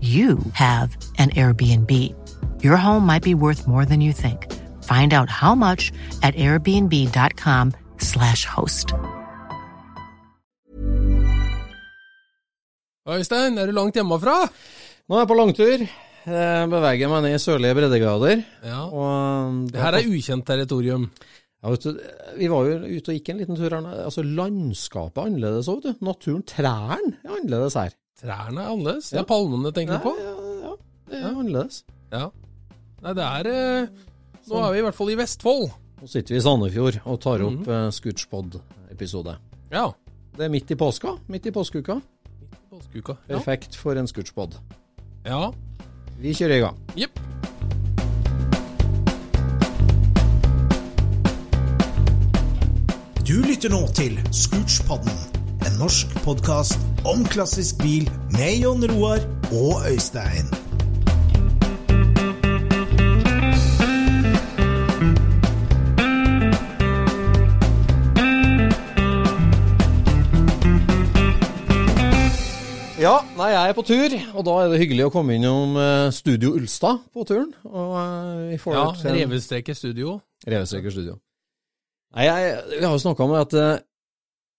you have an Airbnb. Your home might be worth more than you think. Find out how much at airbnb.com/slash host. Øystein, er du langt hjemmefra? Nå er jeg på langtur. Jeg beveger meg ned i sørlige breddegrader. Ja. Og Det her er ukjent territorium. ja, vet du, Vi var jo ute og gikk en liten tur her. Altså, Landskapet er annerledes òg, vet du. Naturen, trærne, er annerledes her. Trærne er annerledes. Det er palmene tenker du på? Ja, ja, ja, det er annerledes. Ja. Nei, det er eh, Nå er vi i hvert fall i Vestfold. Nå sitter vi i Sandefjord og tar opp mm. Scootspod-episode. Ja. Det er midt i påska, midt i påskeuka. Påskeuka. Ja. Perfekt for en Scootspod. ja. Vi kjører i gang. Jepp. Du lytter nå til Scootspodden, en norsk podkast om klassisk bil med Jon Roar og Øystein. Ja, nei, jeg er på tur, og da er det hyggelig å komme innom eh, Studio Ulstad på turen. Og eh, ja. Revestreker studio. Revestreker studio. Nei, jeg, vi har jo snakka om at eh,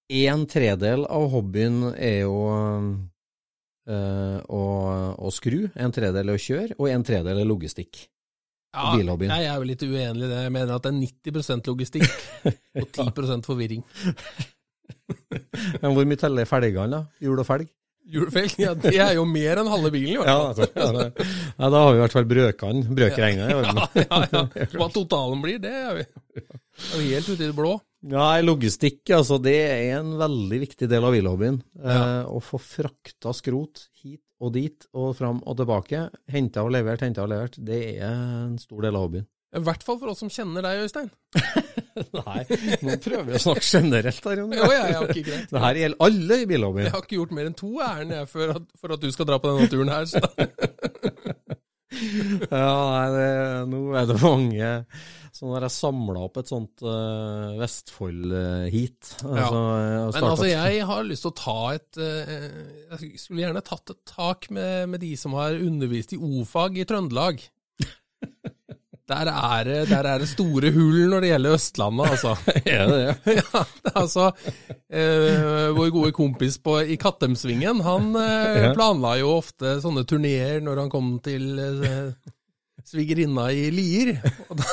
en tredel av hobbyen er jo eh, å, å skru, en tredel er å kjøre, og en tredel er logistikk. Ja, Bilhobbyen. jeg er jo litt uenig i det. Jeg mener at det er 90% logistikk og 10% forvirring. Men hvor mye teller felgene, da? Hjul og felg? Hjulfelg, ja, det er jo mer enn halve bilen, i hvert Ja, fall. altså, ja, det, ja, da har vi i hvert fall brøkene, brøkregnet i orden. Ja, ja, ja. Hva totalen blir, det er vi, er vi helt ute i det blå. Nei, logistikk, altså, det er en veldig viktig del av bilhobbyen. Ja. Eh, å få frakta skrot hit og dit og fram og tilbake, henta og levert, henta og levert, det er en stor del av hobbyen. I hvert fall for oss som kjenner deg, Øystein. Nei, nå prøver vi å snakke generelt her, Jon. Jo, jeg har ikke greit. Det her gjelder alle i bilhobbyen. Jeg har ikke gjort mer enn to ærend for at, for at du skal dra på denne turen her. Ja, nei, det, nå er det mange Så når jeg samla opp et sånt uh, Vestfold-heat. Altså, ja. har Men altså, jeg har lyst til å ta et uh, Jeg skulle gjerne tatt et tak med, med de som har undervist i o-fag i Trøndelag. Der er, der er det store hull når det gjelder Østlandet, altså. er det det? ja, det er altså eh, Vår gode kompis på, i Kattemsvingen, han eh, planla jo ofte sånne turneer når han kom til eh, svigerinna i Lier. Og da,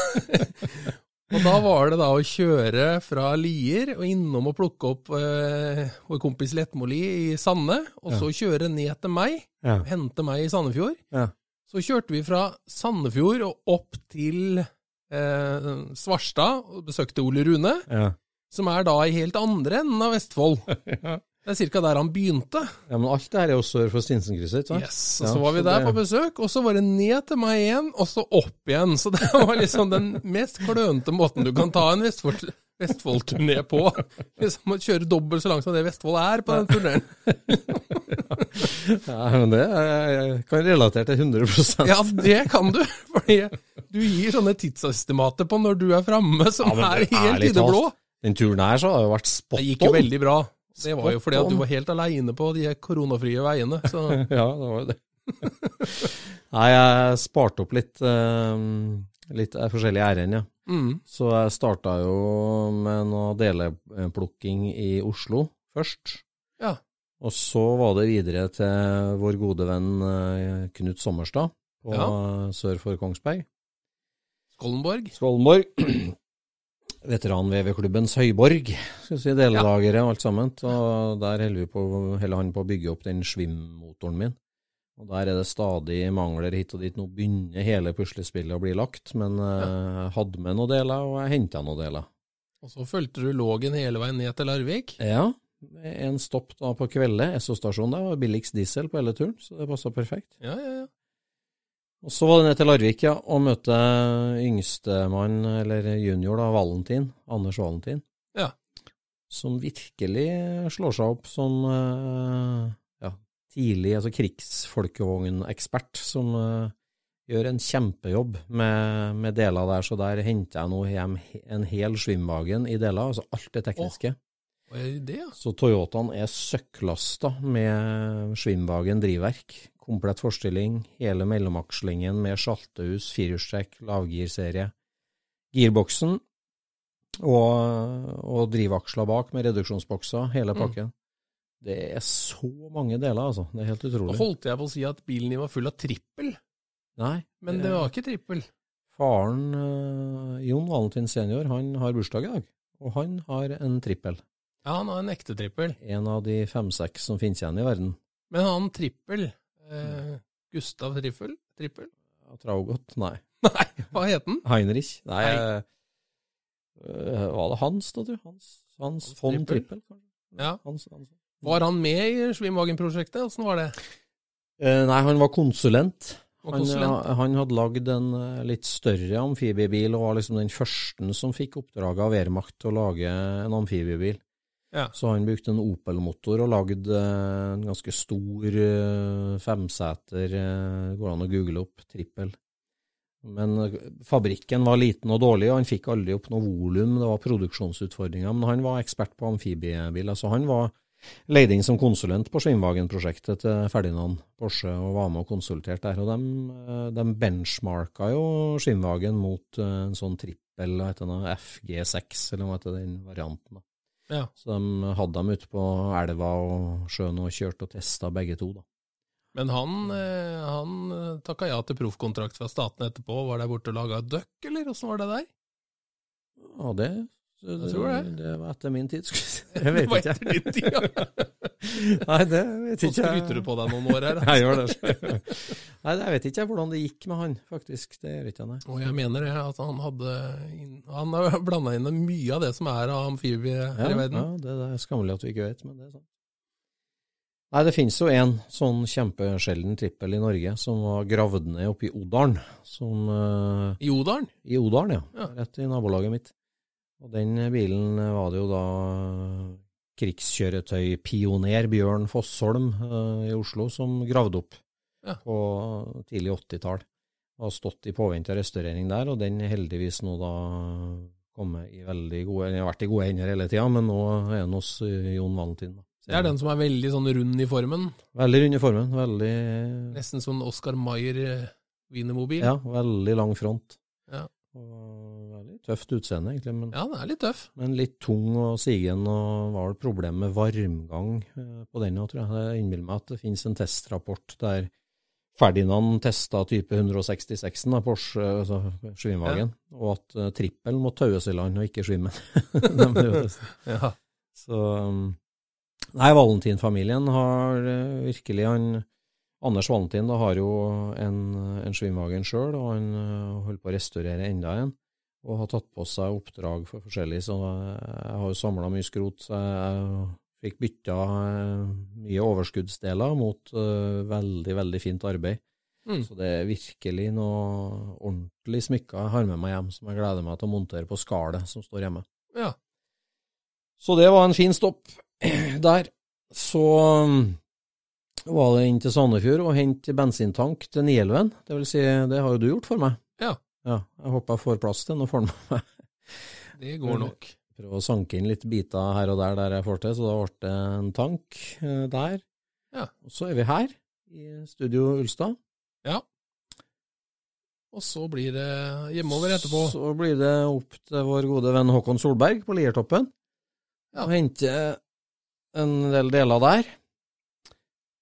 og da var det da å kjøre fra Lier og innom og plukke opp eh, vår kompis Lettmoli i Sande, og så kjøre ned til meg, Ja. hente meg i Sandefjord. Ja. Så kjørte vi fra Sandefjord og opp til eh, Svarstad og besøkte Ole Rune Ja. som er da i helt andre enden av Vestfold. Det er ca. der han begynte. ja, men alt det her er jo sør for Stinsenkrysset, ikke sant? Yes, og Så var vi der på besøk, og så var det ned til meg igjen, og så opp igjen. Så det var liksom den mest klønete måten du kan ta en Vestfold- Vestfold-turné på. Liksom å kjøre dobbelt så langt som det Vestfold er på den turneen. Ja, men det jeg kan relatere til 100% Ja, det kan du. Fordi du gir sånne tidsestimater på når du er framme, som Ja, er helt i det blå. Den turen her så har jo vært spot Det gikk jo veldig bra. Det var jo fordi at du var helt aleine på de koronafrie veiene. Så Ja, det var jo det. Nei, jeg sparte opp litt, eh, litt eh, forskjellige ærend, ja. Mm. Så jeg starta jo med noe deleplukking i Oslo først. Ja. Og så var det videre til vår gode venn eh, Knut Sommerstad på Ja. sør for Kongsberg. Skollenborg. Skålenborg. Veteran-VV-klubbens høyborg, skal vi si, delelageret og alt sammen. Og der holder vi på, holder han på å bygge opp den Svim-motoren min. Og der er det stadig mangler hit og dit. Nå begynner hele puslespillet å bli lagt, men eh, jeg hadde med noen deler, og jeg henta noen deler. Og så fulgte du Lågen hele veien ned til Larvik. Ja, en stopp da på Kvelde, Esso-stasjonen der, var billigst diesel på hele turen, så det passa perfekt. Ja, ja, ja. Og så var det ned til Larvik, ja, og møte yngstemann, eller junior, da, Valentin, Anders Valentin. Ja. Som virkelig slår seg opp som eh, ja, tidlig altså krigsfolkevognekspert, som uh, gjør en kjempejobb med, med deler der. Så der henter jeg nå hjem en hel svimvagen i deler, altså alt det tekniske. Det det, ja? Så Toyotaen er søkklasta med Schwimwagen drivverk. Komplett forstilling, hele mellomakslingen med sjaltehus, firehjulstrekk, lavgirserie. Girboksen og, og drivaksla bak med reduksjonsbokser, hele Mm. pakken. Det er så mange deler, altså. Det er helt utrolig. Da holdt jeg på å si at bilen din var full av trippel, Nei, men det var ikke trippel. Faren, uh, Jon Valentin senior, han har bursdag i dag. Og han har en trippel. Ja, han har en ekte trippel. En av de fem-seks som finnes igjen i verden. Men han trippel, eh, Gustav Trippel? Trippel? Ja, Traugot? Nei. Nei, hva het den? Heinrich? Nei, Nei. eh, eh, var det Hans, da, du? Hans, Hans Hans von Trippel? Ja. Hans, Hans. Var han med i Svimwagen-prosjektet? Åssen var det? Eh, nei, han var konsulent. Og Han, konsulent? eh, han hadde lagd en eh, litt større amfibiebil, og var liksom den første som fikk oppdraget av Wehrmacht til å lage en amfibiebil. Ja. Så han brukte en Opel-motor og lagde en ganske stor eh, femseter, eh, går an å google opp, trippel. Men eh, fabrikken var liten og dårlig, og han fikk aldri opp noe volum, det var produksjonsutfordringer. Men han var ekspert på amfibiebiler, så han var leid inn som konsulent på Schwimwagen-prosjektet til Ferdinand Porsche og var med og konsulterte der. Og de, de benchmarka jo Schwimwagen mot en sånn trippel, hva heter det, FG6, eller hva heter den varianten. da. Ja. Så de hadde dem ute på elva og sjøen og kjørte og testa begge to. da. Men han, eh, han eh, takka ja til proffkontrakt fra staten etterpå. Var der borte og laga duck, eller åssen var det der? Ja, det, det, Jeg tror det. det var etter min tid, skulle jeg si. Jeg vet Det var ikke. Nei, det vet ikke jeg. skryter du på deg noen år her. Jeg gjør det. Nei, jeg vet ikke hvordan det gikk med han, faktisk. Det gjør ikke nei. Og jeg mener det, at han hadde Han har blanda inn mye av det som er av amfibie her i Ja, verden. ja, det er skammelig at vi ikke vet, men det er sant. Nei, det finnes jo en sånn kjempesjelden trippel i Norge som var gravd ned oppe i Odalen. Som, eh, I Odalen? I Odalen, ja. Ja. Rett i nabolaget mitt. Og den bilen var det jo da krigskjøretøypioner Bjørn Fossholm eh, i Oslo som gravde opp Ja. på tidlig 80-tall. Har stått i påvente av restaurering der, og den heldigvis nå da kommet i veldig gode Den har vært i gode hender hele tida, men nå er den hos eh, Jon Valentin. Det er den som er veldig sånn rund i formen. Veldig rund i formen. Veldig Nesten sånn Oscar Mayer eh, wienermobil. Ja, veldig lang front. Ja. Og tøft utseende, egentlig. men... Ja, den er litt tøff. Men litt tung og sigen, og var vel problem med varmgang eh, på den òg, tror jeg. Jeg innbiller meg at det finnes en testrapport der Ferdinand testa type 166-en av Porsche, altså Schwimwagen, og at uh, trippel må taues i land og ikke testet. Ja. Så um, Nei, Valentin-familien har eh, virkelig han Anders Valentin da har jo en, en Schwimwagen sjøl, og han eh, holder på å restaurere enda en. Og har tatt på seg oppdrag for forskjellig, så jeg har jo samla mye skrot. Så jeg fikk bytta eh, mye overskuddsdeler mot eh, veldig, veldig fint arbeid. Mm. Så det er virkelig noe ordentlig smykker jeg har med meg hjem, som jeg gleder meg til å montere på skallet som står hjemme. ja. Så det var en fin stopp der. Så um, var det inn til Sandefjord og hente bensintank til Nielven. Det vil si, det har jo du gjort for meg. Ja. Ja, Jeg håper jeg får plass til den og får den med meg. Det går nok. Prøve å sanke inn litt biter her og der der jeg får til, så da ble det en tank eh, der. Ja. Og så er vi her, i Studio Ulstad. Ja. Og så blir det hjemover etterpå. Så blir det opp til vår gode venn Håkon Solberg på Liertoppen. Ja. Og hente en del deler der.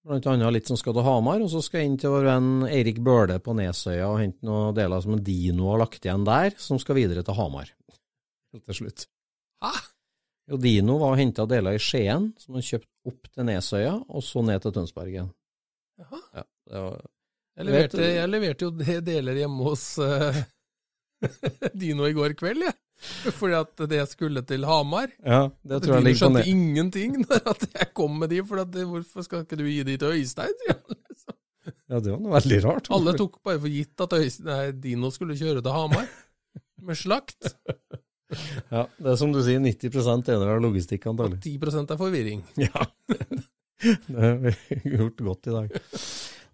Blant annet litt som skal til Hamar. Og så skal jeg inn til vår venn Eirik Bøhle på Nesøya og hente noen deler som en Dino har lagt igjen der, som skal videre til Hamar. Helt til slutt. Hæ? Jo, Dino var og henta deler i Skien, som han kjøpte opp til Nesøya, og så ned til Tønsberg igjen. Jaha. Ja, var Jeg leverte, jeg leverte jo deler hjemme hos uh, Dino i går kveld, jeg. Fordi at det skulle til Hamar. Ja, det tror jeg ligger på skjønte ingenting når at jeg kom med de, for at, det- hvorfor skal ikke du gi de til Øystein? Ja, det var noe veldig rart. Alle tok bare for gitt at Øystein, nei, Dino skulle kjøre til Hamar med slakt. Ja, det er som du sier, 90 ener av logistikk Og 10% er forvirring. Ja, det har vi gjort godt i dag.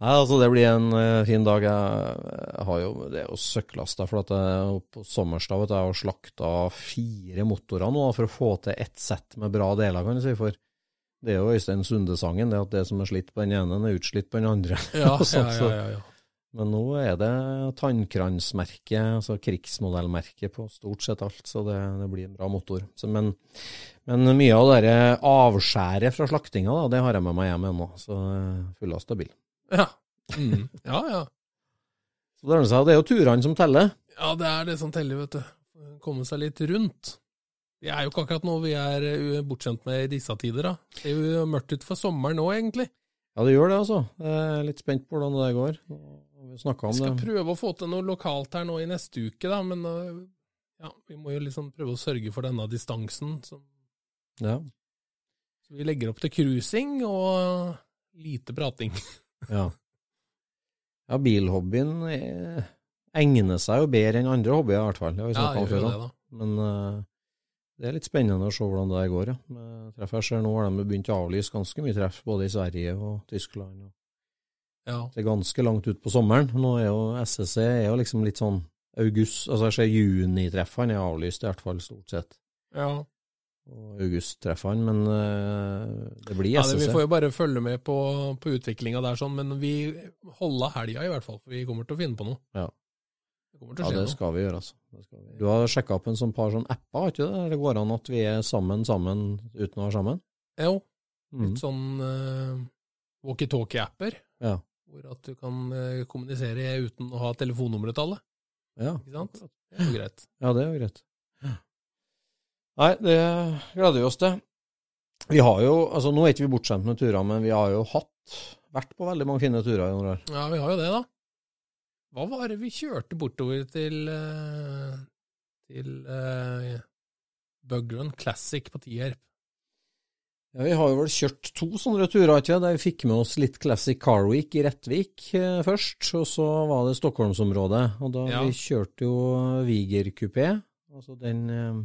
Nei, altså Det blir en uh, fin dag. Jeg, jeg har jo, Det er jo søkklasta, for at jeg på Sommerstad vet du, jeg har slakta fire motorer nå for å få til ett sett med bra deler, kan du si. For det er jo Øystein Sunde-sangen, det at det som er slitt på den ene, er utslitt på den andre. Ja, Og sånn, ja, ja, ja, ja. Men nå er det tannkransmerke, altså krigsmodellmerke på stort sett alt, så det, det blir en bra motor. Så, men, men mye av det avskjæret fra slaktinga, da, det har jeg med meg hjem ennå, så eh, fullasta bil. Ja. Mm. ja, ja. Så det, seg, det er jo turene som teller. Ja, det er det som teller, vet du. Komme seg litt rundt. Det er jo ikke akkurat noe vi er eh, bortskjemt med i disse tider, da. Det er jo mørkt ut for sommeren nå, egentlig. Ja, det gjør det, altså. Jeg er litt spent på hvordan det går. Vi om skal det. prøve å få til noe lokalt her nå i neste uke, da, men eh, ja, vi må jo liksom prøve å sørge for denne distansen. Så, Ja. så vi legger opp til cruising og lite prating. Ja, ja bilhobbyen eh, egner seg jo bedre enn andre hobbyer, i hvert fall. Det har vi Ja, om før. det, da. Men eh, det er litt spennende å se hvordan det går, ja. Treff jeg ser nå har de begynt å avlyse ganske mye treff, både i Sverige og Tyskland. Og Ja. det er ganske langt ut på sommeren. Nå er jo SSC er jo liksom litt sånn august, altså jeg ser junitreffene er avlyst, i hvert fall stort sett. ja. Og han, men eh, det blir Ja, det, vi får jo bare følge med på, på utviklinga der, sånn, men vi holder helga i hvert fall, for vi kommer til å finne på noe. Ja. Det Ja, det skal vi gjøre, altså. Vi. Du har sjekka opp en sånn par sånn apper, har ikke du det? Det går an at vi er sammen sammen uten å være sammen? Jo, Mm. litt sånn uh, walkietalkie-apper, Ja. hvor at du kan uh, kommunisere uten å ha telefonnummeret til alle. Ja. Ikke sant? Det er jo greit. ja, det er jo greit. Nei, det gleder vi oss til. Vi har jo, altså Nå er ikke vi bortskjemt med turer, men vi har jo hatt, vært på veldig mange fine turer i noen år. Ja, vi har jo det, da. Hva var det vi kjørte bortover til eh, til uh, Bugrun Classic på Tierp? Ja, Vi har jo vel kjørt to sånne turer, ikke der vi fikk med oss litt Classic Car Week i Rettvik eh, først, og så var det Stockholmsområdet. Og da Ja. vi kjørte jo Viger kupé, altså den eh,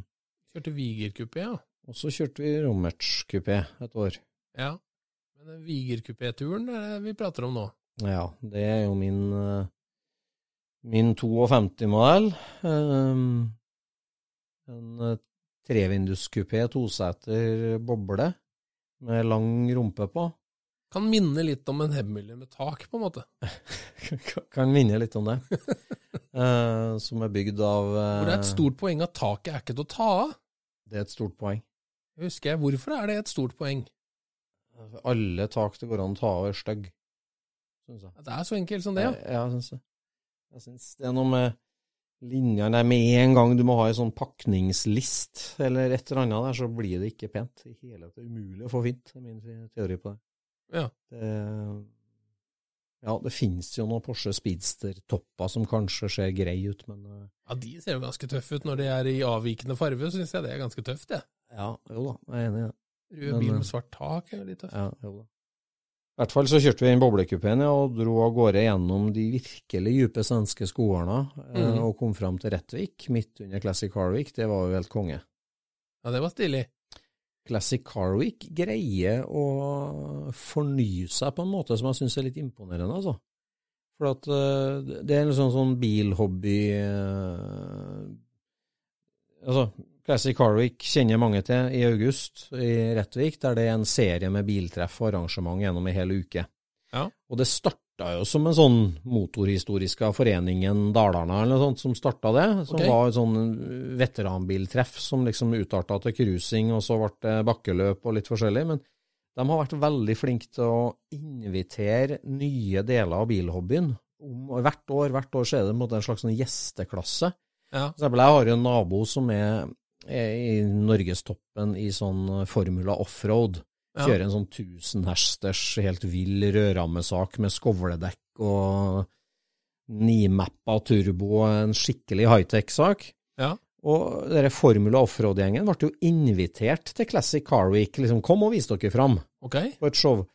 Kjørte Viger-kupé, ja. Og så kjørte vi Rommerts-kupé et år. ja. Men den Viger-kupé-turen er det vi prater om nå. Ja, det er jo min, eh, min 52-modell. Um, en eh, trevinduskupé, toseter boble med lang rumpe på. Kan minne litt om en hemmelig med tak, på en måte. kan minne litt om det. uh, som er bygd av uh... Hvor det er et stort poeng at taket er ikke til å ta av. Det er et stort poeng. Husker jeg, Hvorfor er det et stort poeng? Alle tak det går an å ta av, er stygge, syns jeg. Det er så enkelt som det, ja. Ja, jeg syns det. Jeg syns det er noe med linjene der med en gang du må ha en sånn pakningslist eller et eller annet der, så blir det ikke pent. I hele tatt umulig å få fint, er min teori på det. Ja. det ja, det finnes jo noen Porsche Speedster-topper som kanskje ser grei ut, men eh, Ja, De ser jo ganske tøffe ut når de er i avvikende farge, så syns jeg det er ganske tøft, jeg. ja, jo da, jeg er enig i det. Rød bil eh, med svart tak er jo litt tøft. Ja, jo da. I hvert fall så kjørte vi inn boblekupeen ja, og dro av gårde gjennom de virkelig dype svenske skogene eh, Mhm. og kom fram til Rettvik, midt under Classic Harvik. Det var jo helt konge. Ja, det var stilig. Classic Car Week greier å fornye seg på en måte som jeg syns er litt imponerende, altså. For at eh, det er en sånn, sånn bilhobby eh, Altså, Classic Car Week kjenner mange til i august i Rettvik, der det er en serie med biltreff og arrangement gjennom en hel uke. Ja. Og det starta jo som en sånn motorhistoriska foreningen Dalarna eller noe sånt som starta det. Som okay. var et sånn veteranbiltreff som liksom utarta til cruising, og så ble det bakkeløp og litt forskjellig. Men de har vært veldig flinke til å invitere nye deler av bilhobbyen. Hvert år hvert år så er det en en slags sånn gjesteklasse. Ja. For eksempel, jeg har jo en nabo som er, er i norgestoppen i sånn Formula offroad. Ja. Kjører en sånn 1000 hesters helt vill rødrammesak med skovledekk og nimappa turbo en skikkelig high-tech-sak. Ja. Og dere Formula offroad-gjengen ble jo invitert til Classic Car Week. Liksom, kom og vis dere fram okay. på et show.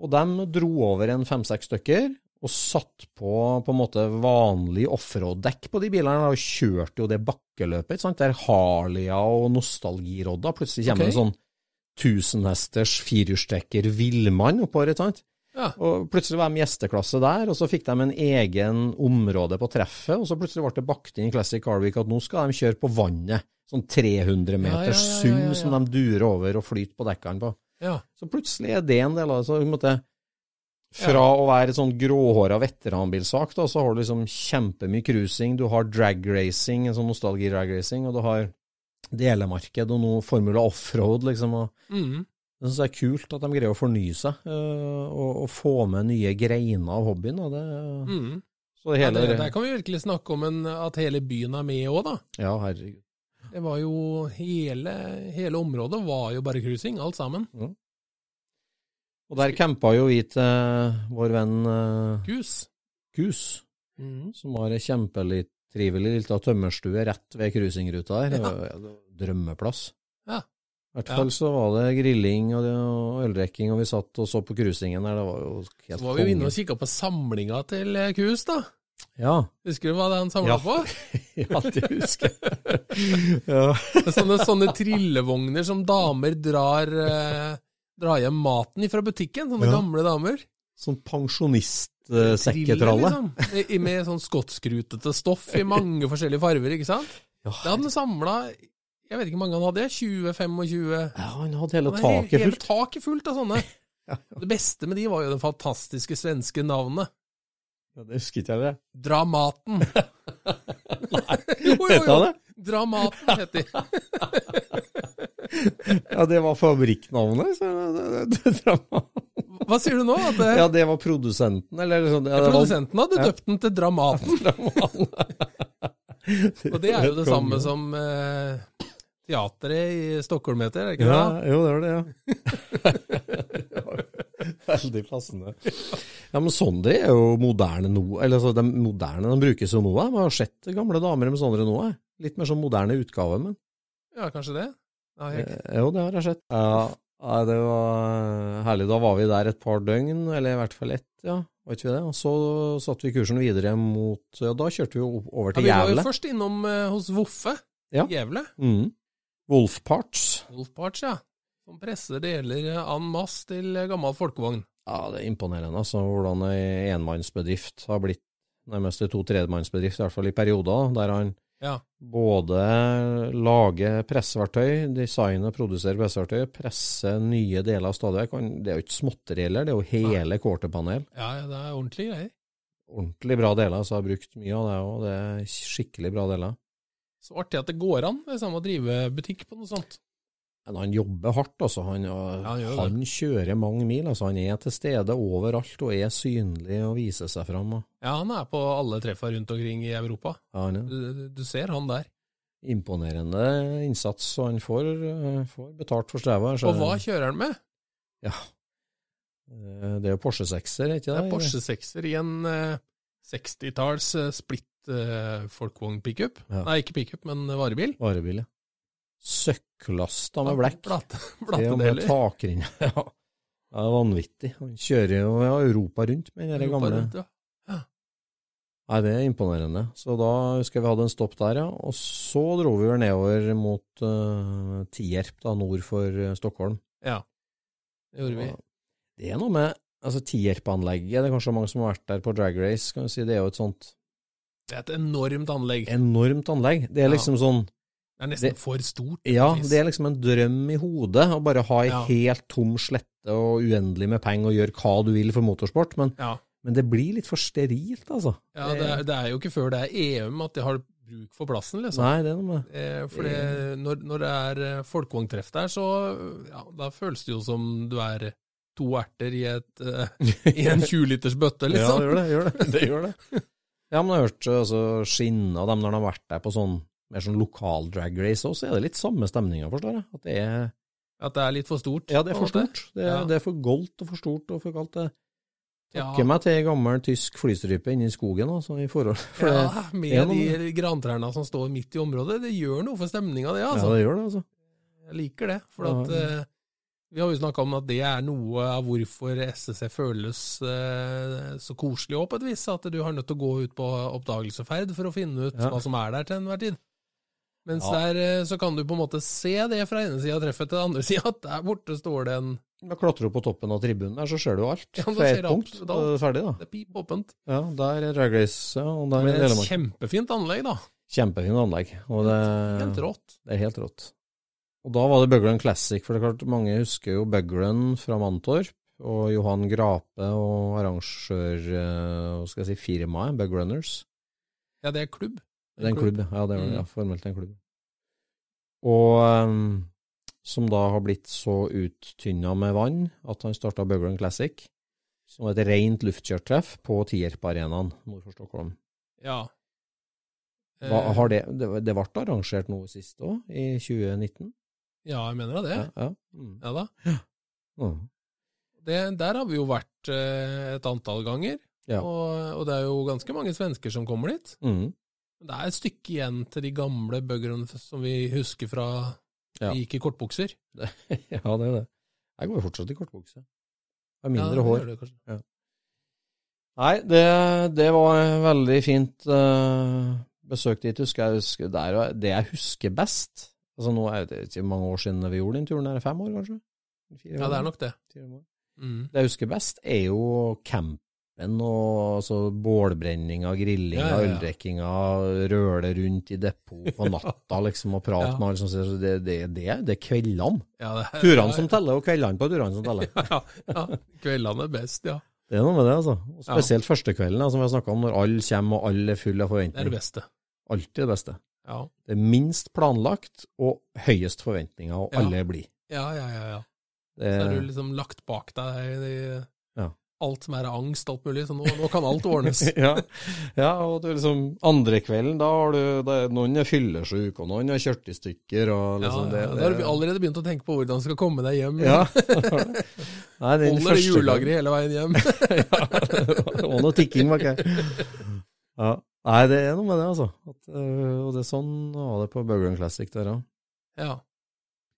Og de dro over en fem-seks stykker og satt på på en måte vanlig offroad-dekk på de bilene og kjørte jo det bakkeløpet, sant? der Harleya og nostalgirodda plutselig kommer okay. en sånn 1000 hesters firehjulstrekker villmann oppover, ikke sant? Ja. Og plutselig var de gjesteklasse der, og så fikk de en egen område på treffet, og så plutselig ble det bakt inn i Classic Car Week at nå skal de kjøre på vannet. Sånn 300 meters Ja, ja, ja. som de durer over og flyter på dekkene på. Ja. Så plutselig er det en del av det. Så på en måte, fra å være et sånn gråhåra veteranbilsak, da, så har du liksom kjempemye cruising, du har drag racing, en sånn nostalgi-drag racing, og du har delemarked og noe Formula offroad, liksom. og mm. jeg syns det er kult at de greier å fornye seg, øh, og, og få med nye greiner av hobbyen. Og Det, mm. så det Ja, det, der kan vi virkelig snakke om en, at hele byen er med òg, da. Ja, herregud. Det var jo hele, hele området var jo bare cruising, alt sammen. Og der campa jo vi til vår venn Gus. Gus, mm. som har ei kjempelitt trivelig lita tømmerstue rett ved cruisingruta der. Ja. drømmeplass. Ja. I hvert Ja. fall så var det grilling og, og øldrikking, og vi satt og så på cruisingen der. Det var jo helt Så var vi jo inne og kikka på samlinga til eh, Kus, da. Ja. Husker du hva det han samla Ja. på? ja, det husker jeg. ja. Sånne, sånne trillevogner som damer drar, eh, drar hjem maten fra butikken. Sånne Ja. gamle damer. Sånn Triller, Uh, liksom. Med sånn skotskrutete stoff i mange forskjellige farger, ikke sant? Ja, Det hadde han samla Jeg vet ikke hvor mange han hadde, 20-25 ja, han hadde hele Han taket Hele fullt. taket fullt av sånne. Ja. Det beste med de var jo det fantastiske svenske navnet. Ja, det husker ikke jeg. det. Dramaten. jo, jo, Vet jo. han det? Dramaten het de. Ja, det var fabrikknavnet. Så det, det, det. Hva sier du nå? At det, Ja, det var produsenten, eller sånn. Ja, produsenten hadde Ja. døpt den til Dramaten. Og det er jo det samme som eh, teatret i Stockholm heter, er det ikke Ja, det? jo, det var det, ja. Veldig passende. Ja, men Sondre er jo moderne nå. Eller altså, de moderne de brukes jo nå. Jeg har sett gamle damer med sånne nå. Litt mer sånn moderne utgave, men Ja, kanskje det? Ja, jeg, eh, Jo, det har jeg sett. Ja, ja, det var herlig. Da var vi der et par døgn, eller i hvert fall ett, ja. Var ikke vi det? Og så satte vi kursen videre mot ja, Da kjørte vi jo over ja, til vi var jo først innom eh, hos Voffe Ja. i Gävle. Mm. Wolf Parts. Wolfparts, ja. Som presser deler en masse til eh, gammel folkevogn. Ja, det er imponerende altså, hvordan ei enmannsbedrift har blitt nærmest ei to-tredjemannsbedrift, i hvert fall i perioder, der han Ja. både lage presseverktøy, designe og produsere presseverktøy, presse nye deler av stadig vekk. Det er jo ikke småtteri heller, det er jo hele quarterpanel. Ja, ja, det er ordentlige greier. Ordentlig bra deler, så jeg har brukt mye av det òg. Det er skikkelig bra deler. Så artig at det går an det samme å drive butikk på noe sånt. Men han jobber hardt, altså. Han, han han kjører mange mil. altså. Han er til stede overalt og er synlig og viser seg fram. Og, Ja, han er på alle treffa rundt omkring i Europa. ja, er Du, du- ser han der. imponerende innsats, og han får, eh, får betalt for strevet. Og hva kjører han med? Ja. Eh, Det er jo Porsche 6-er, er ikke Det det? er Porsche 6-er i en eh, 60-talls eh, splitt folkevogn-pickup. Ja. Nei, ikke pickup, men varebil. Varebil, ja. Søkklasta med blekk. Platte, Til plattedeler. takrinne. Ja. Det er vanvittig. Han kjører jo ja, Europa rundt med den gamle rundt, ja. Nei, det er imponerende. Så da husker jeg vi hadde en stopp der, ja. Og så dro vi vel nedover mot uh, Tierp, da, nord for eh, Stockholm. ja. Det gjorde vi. Det er noe med altså Tierp-anlegget, det er kanskje mange som har vært der på drag race, kan vi si. Det er jo et sånt Det er et enormt anlegg. enormt anlegg. Det er liksom sånn Det er nesten Det- for stort. Ja, vis. det er liksom en drøm i hodet å bare ha ei Ja. helt tom slette og uendelig med penger og gjøre hva du vil for motorsport, men, ja. men det blir litt for sterilt, altså. ja det, er, det er jo ikke før det er EM at de har bruk for plassen, liksom. Nei, det er noe med Eh, For det, når, når det er eh, folkevogntreff der, så ja, da føles det jo som du er to erter i, et, eh, i en 20 liters bøtte, Ja, liksom. det gjør det. Gjør det. det, gjør det. Ja, men jeg har hørt altså, skinne av dem når de har vært der på sånn mer sånn lokal drag race også, så er det litt samme stemninga, forstår jeg. At det er At det er litt for stort. Ja, det er for stort. Det er, Ja. det er for goldt og for stort og for kaldt. Det Ja. meg til ei gammel tysk flystrype inni skogen, altså, i forhold for Ja, med noe- de grantrærne som står midt i området. Det gjør noe for stemninga, det. altså. Ja, det gjør det, altså. Jeg liker det. For Ja. at eh, Vi har jo snakka om at det er noe av hvorfor SSC føles uh, så koselig òg, på et vis. At du har nødt til å gå ut på oppdagelsesferd for å finne ut Ja. hva som er der til enhver tid. Mens Ja. der eh, så kan du på en måte se det fra ene sida av treffet til den andre sida, at der borte står det en Da klatrer du på toppen av tribunen der, så ser du alt. Ja, da ser punkt, da er det ferdig, da. Det er pip åpent. Ja, der er drag race, ja, og der Men er et kjempefint anlegg, da. Kjempefint anlegg. Og det, Helt rått. det er helt rått. Og da var det Buglen Classic, for det er klart mange husker jo Buglen fra Mantorp, og Johan Grape og arrangør, eh, hva skal jeg si, firmaet, Bugrunners. Ja, det er klubb. Det er en klubb, ja. Det var, Mm. ja formelt en klubb. Og um, som da har blitt så uttynna med vann at han starta Bøgland Classic, som et rent luftkjørtreff på Tierp-arenaen nord for Stockholm. Ja. Hva, Eh, har det, det, det ble arrangert noe sist òg, i 2019? Ja, jeg mener da det. Ja. ja. Mm. Ja da. Mm. Det, der har vi jo vært eh, et antall ganger, Ja. og, og det er jo ganske mange svensker som kommer dit. Mm. Det er et stykke igjen til de gamle buggerne som vi husker fra Ja. de gikk i kortbukser. ja, det er det. Jeg går jo fortsatt i kortbukse. Har Ja, mindre det hår. det ja. Nei, det, det var veldig fint uh, besøk dit. Husker jeg, husker, det, er, det jeg husker best altså Nå er det ikke mange år siden vi gjorde den turen. Er det fem år, kanskje? Fire Ja, det er nok det. Fire år. Mm. Det jeg husker best, er jo campen og altså, bålbrenninga, grillinga, Ja, ja, ja. øldrikkinga, røle rundt i depot på natta liksom, og prate med alle som sier det, det, det, det er kveldene. Turene som teller, og kveldene på turene som teller. ja, ja, kveldene er best, ja. Det er noe med det, altså. Og spesielt første kvelden, som vi har snakka om, når alle kommer og alle er fulle av Det er det beste. Alltid det beste. Ja, Det er minst planlagt og høyest forventninger, og alle er blide. ja, ja. ja, ja. Det- Så er du liksom lagt bak deg i Ja. Alt som er angst, alt mulig, så nå, nå kan alt ordnes. ja, ja, og det er liksom andre kvelden, da har du da Noen er fyllesyke, og noen har kjørt i stykker, og Ja, liksom ja, det, Da har du allerede begynt å tenke på hvordan du skal komme deg hjem. Ja. Nei, den Holder det hjullageret hele veien hjem. det var noe tikking bak her. Ja. Nei, det er noe med det, altså. At, øh, og det er sånn var det på Bøglen Classic der òg. Ja.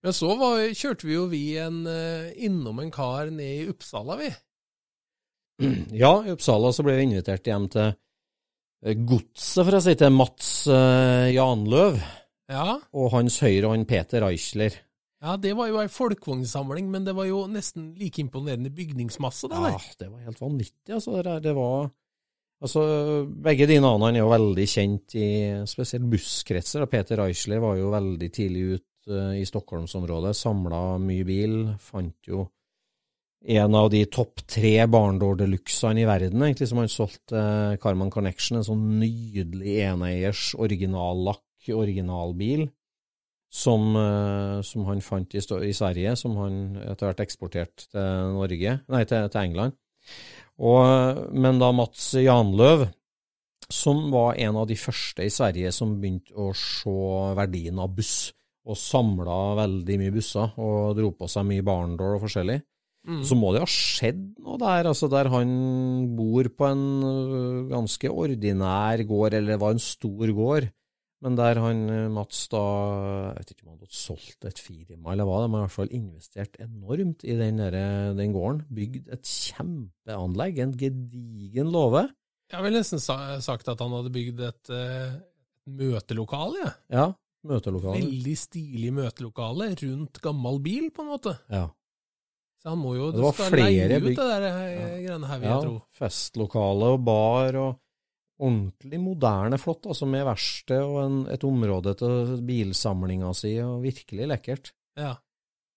Men så var, kjørte vi jo vi en, eh, innom en kar ned i Uppsala, vi. Ja, i Uppsala så ble vi invitert hjem til eh, godset, for å si til Mats uh, Janløv Ja. og hans høyrehånd Peter Eichler. ja, det var jo ei folkevognsamling, men det var jo nesten like imponerende bygningsmasse, det Ja, det var helt vanvittig, altså. Det, der. det var Altså, begge de navnene er jo veldig kjent i spesielt busskretser. og Peter Eichler var jo veldig tidlig ut uh, i Stockholmsområdet, samla mye bil, fant jo en av de topp tre Barndor Deluxene i verden, egentlig, som han solgte uh, Carman Connection, en sånn nydelig eneiers originallakk, originalbil, som, eh, som han fant i, i Sverige, som han etter hvert eksporterte til Norge, nei, til, til England. Og, men da Mats Janløv, som var en av de første i Sverige som begynte å se verdien av buss, og samla veldig mye busser, og dro på seg mye barndår og forskjellig, Mm. så må det ha skjedd noe der, altså der han bor på en ganske ordinær gård, eller det var en stor gård, men der han Mats da, jeg vet ikke om han hadde solgt et firma eller hva, de har i hvert fall investert enormt i den, der, den gården, bygd et kjempeanlegg, en gedigen låve. Jeg vel nesten sagt at han hadde bygd et uh, møtelokale, jeg. Ja, møtelokale. Veldig stilig møtelokale rundt gammel bil, på en måte. Ja. Så han må jo Det var flere bygg. det der eh, greiene her, vil ja, jeg tro. festlokale og bar og ordentlig moderne flott, altså med verksted og en, et område til bilsamlinga si, og virkelig lekkert. Ja.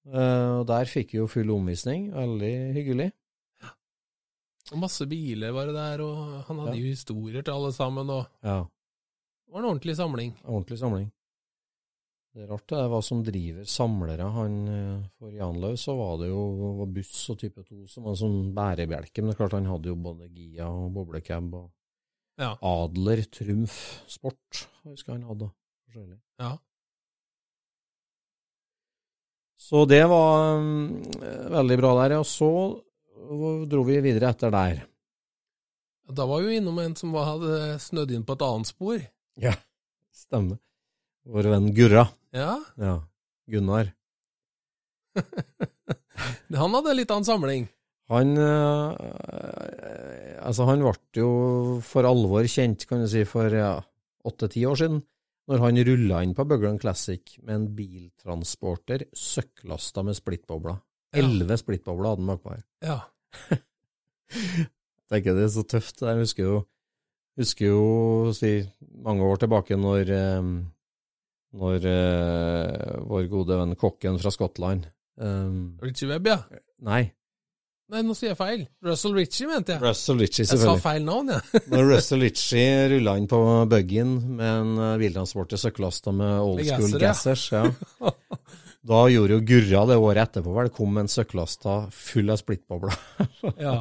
Uh, og der fikk vi jo full omvisning, veldig hyggelig. Og masse biler var det der, og han hadde Ja. jo historier til alle sammen, og Ja, det var en ordentlig samling. ordentlig samling. Det er rart det er hva som driver samlere. Han, eh, for Janlaug så var det jo var buss og type 2 som var en sånn bærebjelke, men det er klart han hadde jo både Gia og boblecab og Ja. Adler, Trumf, Sport, jeg husker han hadde forskjellig. Ja. Så det var um, veldig bra der, og så dro vi videre etter der. Da var vi innom en som hadde snødd inn på et annet spor. Ja, stemmer. Vår venn Gurra. Ja, Ja, Gunnar. han hadde litt annen samling. Han eh, Altså, han ble jo for alvor kjent, kan du si, for ja, åtte-ti år siden, når han rulla inn på Bøgland Classic med en biltransporter søkklasta med splittbobler. Ja. Elleve splittbobler hadde han bakpå her. Ja. Jeg tenker det er så tøft. Jeg husker jo, husker jo si, mange år tilbake når, eh, når eh, vår gode venn kokken fra Skottland um, Richie Webb, ja. Nei, Nei, nå sier jeg feil. Russell Ritchie, mente jeg. Russell Ritchie, selvfølgelig. Jeg sa feil navn, jeg. Når Russell Ritchie rulla inn på buggyen med en uh, biltransport til søkkelasta med old school gassers, ja. da gjorde jo Gurra det året etterpå, vel, kom med en søkkelasta full av splittbobler. Ja.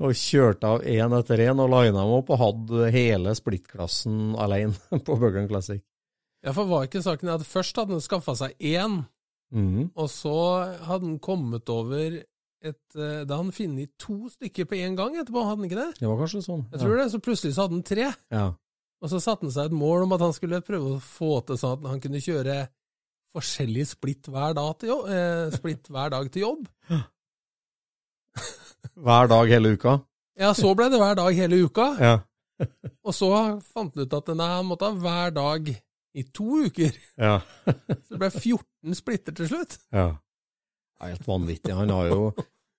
og kjørte av én etter én og lina dem opp, og hadde hele splittklassen alene på Buggen Classic. Ja, for var ikke saken at først hadde han skaffa seg én, mm. og så hadde han kommet over et eh, Da han funnet to stykker på én gang etterpå, hadde han ikke det? Det var kanskje sånn. Jeg tror det, Så plutselig så hadde han tre. Ja. Og så satte han seg et mål om at han skulle prøve å få til sånn at han kunne kjøre forskjellige splitt hver dag til jobb. Eh, splitt hver dag til jobb. Hver dag hele uka. Ja, så ble det hver dag hele uka. Ja. Og så fant han ut at nei, han måtte ha hver dag i to uker. Ja. Så det ble 14 splitter til slutt. ja. Det er Helt vanvittig. Han har jo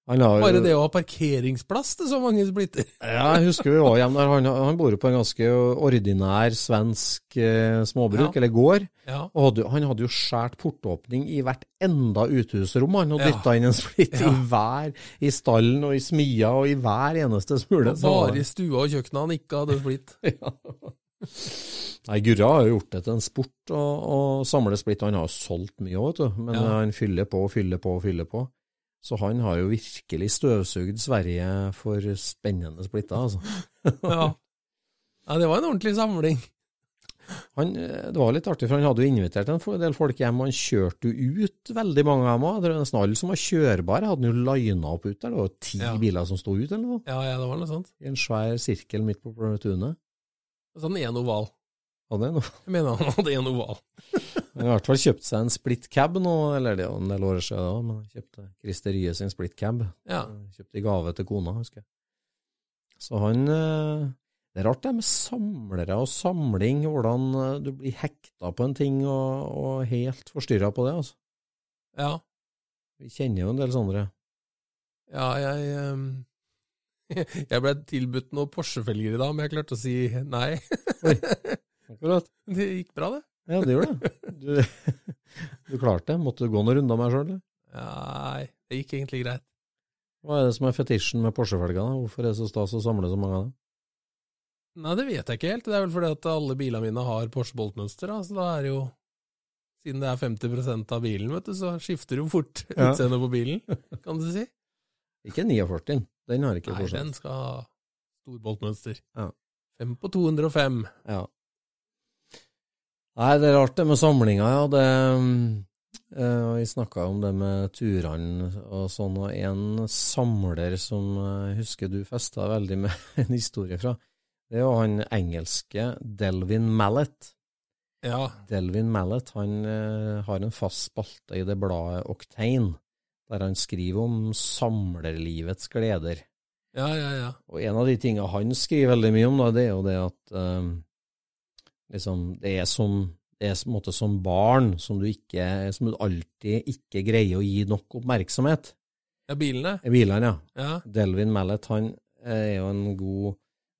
han har jo, Bare det å ha parkeringsplass til så mange splitter. Ja, jeg husker vi var hjemme der. Han, han bor jo på en ganske ordinær svensk eh, småbruk, Ja. eller gård. Ja. Og hadde, han hadde jo skjært portåpning i hvert enda uthusrom, han, og Ja. dytta inn en splitt Ja. i hver, i stallen og i smia og i hver eneste smule. Bare i stua og kjøkkenet han ikke hadde splitt. ja. Nei, Gurra har jo gjort det til en sport å, å samle splitt. Han har jo solgt mye òg, vet du. Men Ja. han fyller på og fyller på og fyller på. Så han har jo virkelig støvsugd Sverige for spennende splitter, altså. Ja. ja, det var en ordentlig samling. Han, det var litt artig, for han hadde jo invitert en del folk hjem, og han kjørte jo ut veldig mange av dem òg. Nesten alle som var kjørbare, hadde han jo lina opp ut der. Det var jo ti Ja. biler som sto ut, eller noe. Ja, ja, det var noe sånt. I en svær sirkel midt på tunet. Sånn en oval. Hadde han, Jeg mener han hadde en oval. han har i hvert fall kjøpt seg en split cab nå, eller det er jo en del år siden da, men han kjøpte Christer Rye sin split cab. Ja. Kjøpte i gave til kona, husker jeg. Så han eh, Det er rart det med samlere og samling, hvordan eh, du blir hekta på en ting og, og helt forstyrra på det, altså. Ja. Vi kjenner jo en del sånne. Ja, jeg ehm, Jeg ble tilbudt noen Porsche-felger i dag, men jeg klarte å si nei. Akkurat. Det gikk bra, det. Ja, det gjorde det. Du, du klarte det. Måtte du gå noen runder med deg sjøl. Nei, det gikk egentlig greit. Hva er det som er fetisjen med Porsche-felger? Hvorfor er det så stas å samle så mange av dem? Nei, det vet jeg ikke helt. Det er vel fordi at alle bilene mine har Porsche-boltmønster, da, så da er det jo Siden det er 50% av bilen, vet du, så skifter jo fort Ja. utseendet på bilen, kan du si. Ikke 49, den har ikke Nei, den skal ha storboltmønster. Ja. Fem på 205. Ja. Nei, det er rart det med samlinga, ja. Det, eh, vi snakka om det med turene og sånn, og en samler som jeg husker du festa veldig med en historie fra, det er jo han engelske Delvin Mallet. Ja. Delvin Mallet han eh, har en fast spalte i det bladet Octane, der han skriver om samlerlivets gleder. Ja, ja, ja. Og en av de tingene han skriver veldig mye om, da, det er jo det at eh, liksom, det er som det er en måte som barn som du, ikke, som du alltid ikke greier å gi nok oppmerksomhet. Ja, bilene. I bilene, ja. Ja. Delvin Mallet han er jo en god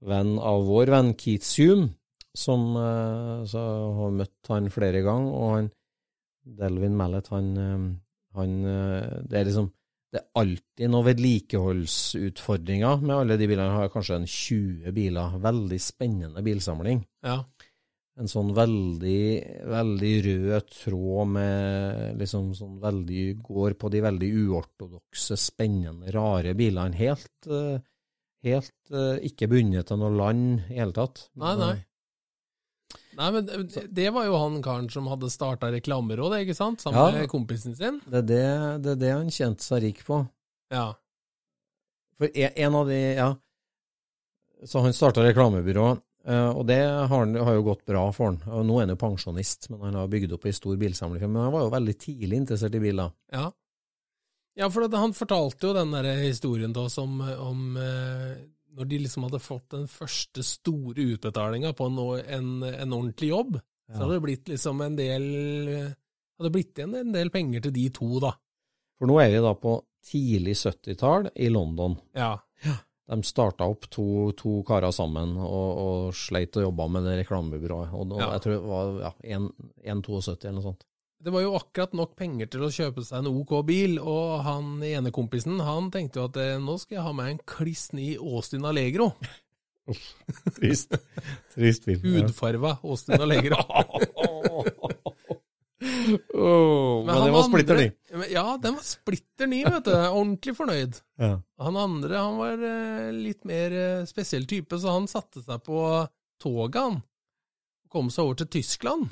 venn av vår venn Keith Hume, som eh, så har møtt han flere ganger, og han Delvin Mallet, han, eh, han eh, Det er liksom det er alltid noen vedlikeholdsutfordringer med alle de bilene. Jeg har kanskje en 20 biler. Veldig spennende bilsamling. Ja. En sånn veldig, veldig rød tråd med liksom sånn veldig Går på de veldig uortodokse, spennende, rare bilene. Helt, eh, helt eh, ikke bundet til noe land i hele tatt. Nei, nei. Nei, men det, var jo han karen som hadde starta reklamerådet, ikke sant? Sammen Ja. med kompisen sin. Det er det, det er det han kjente seg rik på. Ja. For en en av de, ja Så han starta reklamebyrå, eh, og det har, har jo gått bra for han. Og Nå er han jo pensjonist, men han har bygd opp ei stor bilsamling. Men han var jo veldig tidlig interessert i biler. Ja, ja for han fortalte jo den der historien til oss om, om eh, når de liksom hadde fått den første store utbetalinga på en, en, en ordentlig jobb. Så hadde det blitt liksom en del hadde blitt igjen en del penger til de to, da. For nå er vi da på tidlig 70-tall i London. Ja. De starta opp to, to karer sammen og, og sleit og jobba med det reklamebyrået. Og da Ja. Jeg tror det var ja, 1,72 eller noe sånt. Det var jo akkurat nok penger til å kjøpe seg en OK bil, og han ene kompisen han tenkte jo at eh, nå skal jeg ha meg en kliss ny Austin Allegro. Trist. Trist bil. Hudfarva Austin Allegro. oh, men, det var splitter ny. ny. Ja, den var splitter ny, vet du. Ordentlig fornøyd. Ja. Han andre han var eh, litt mer eh, spesiell type, så han satte seg på toget, han. Kom seg over til Tyskland.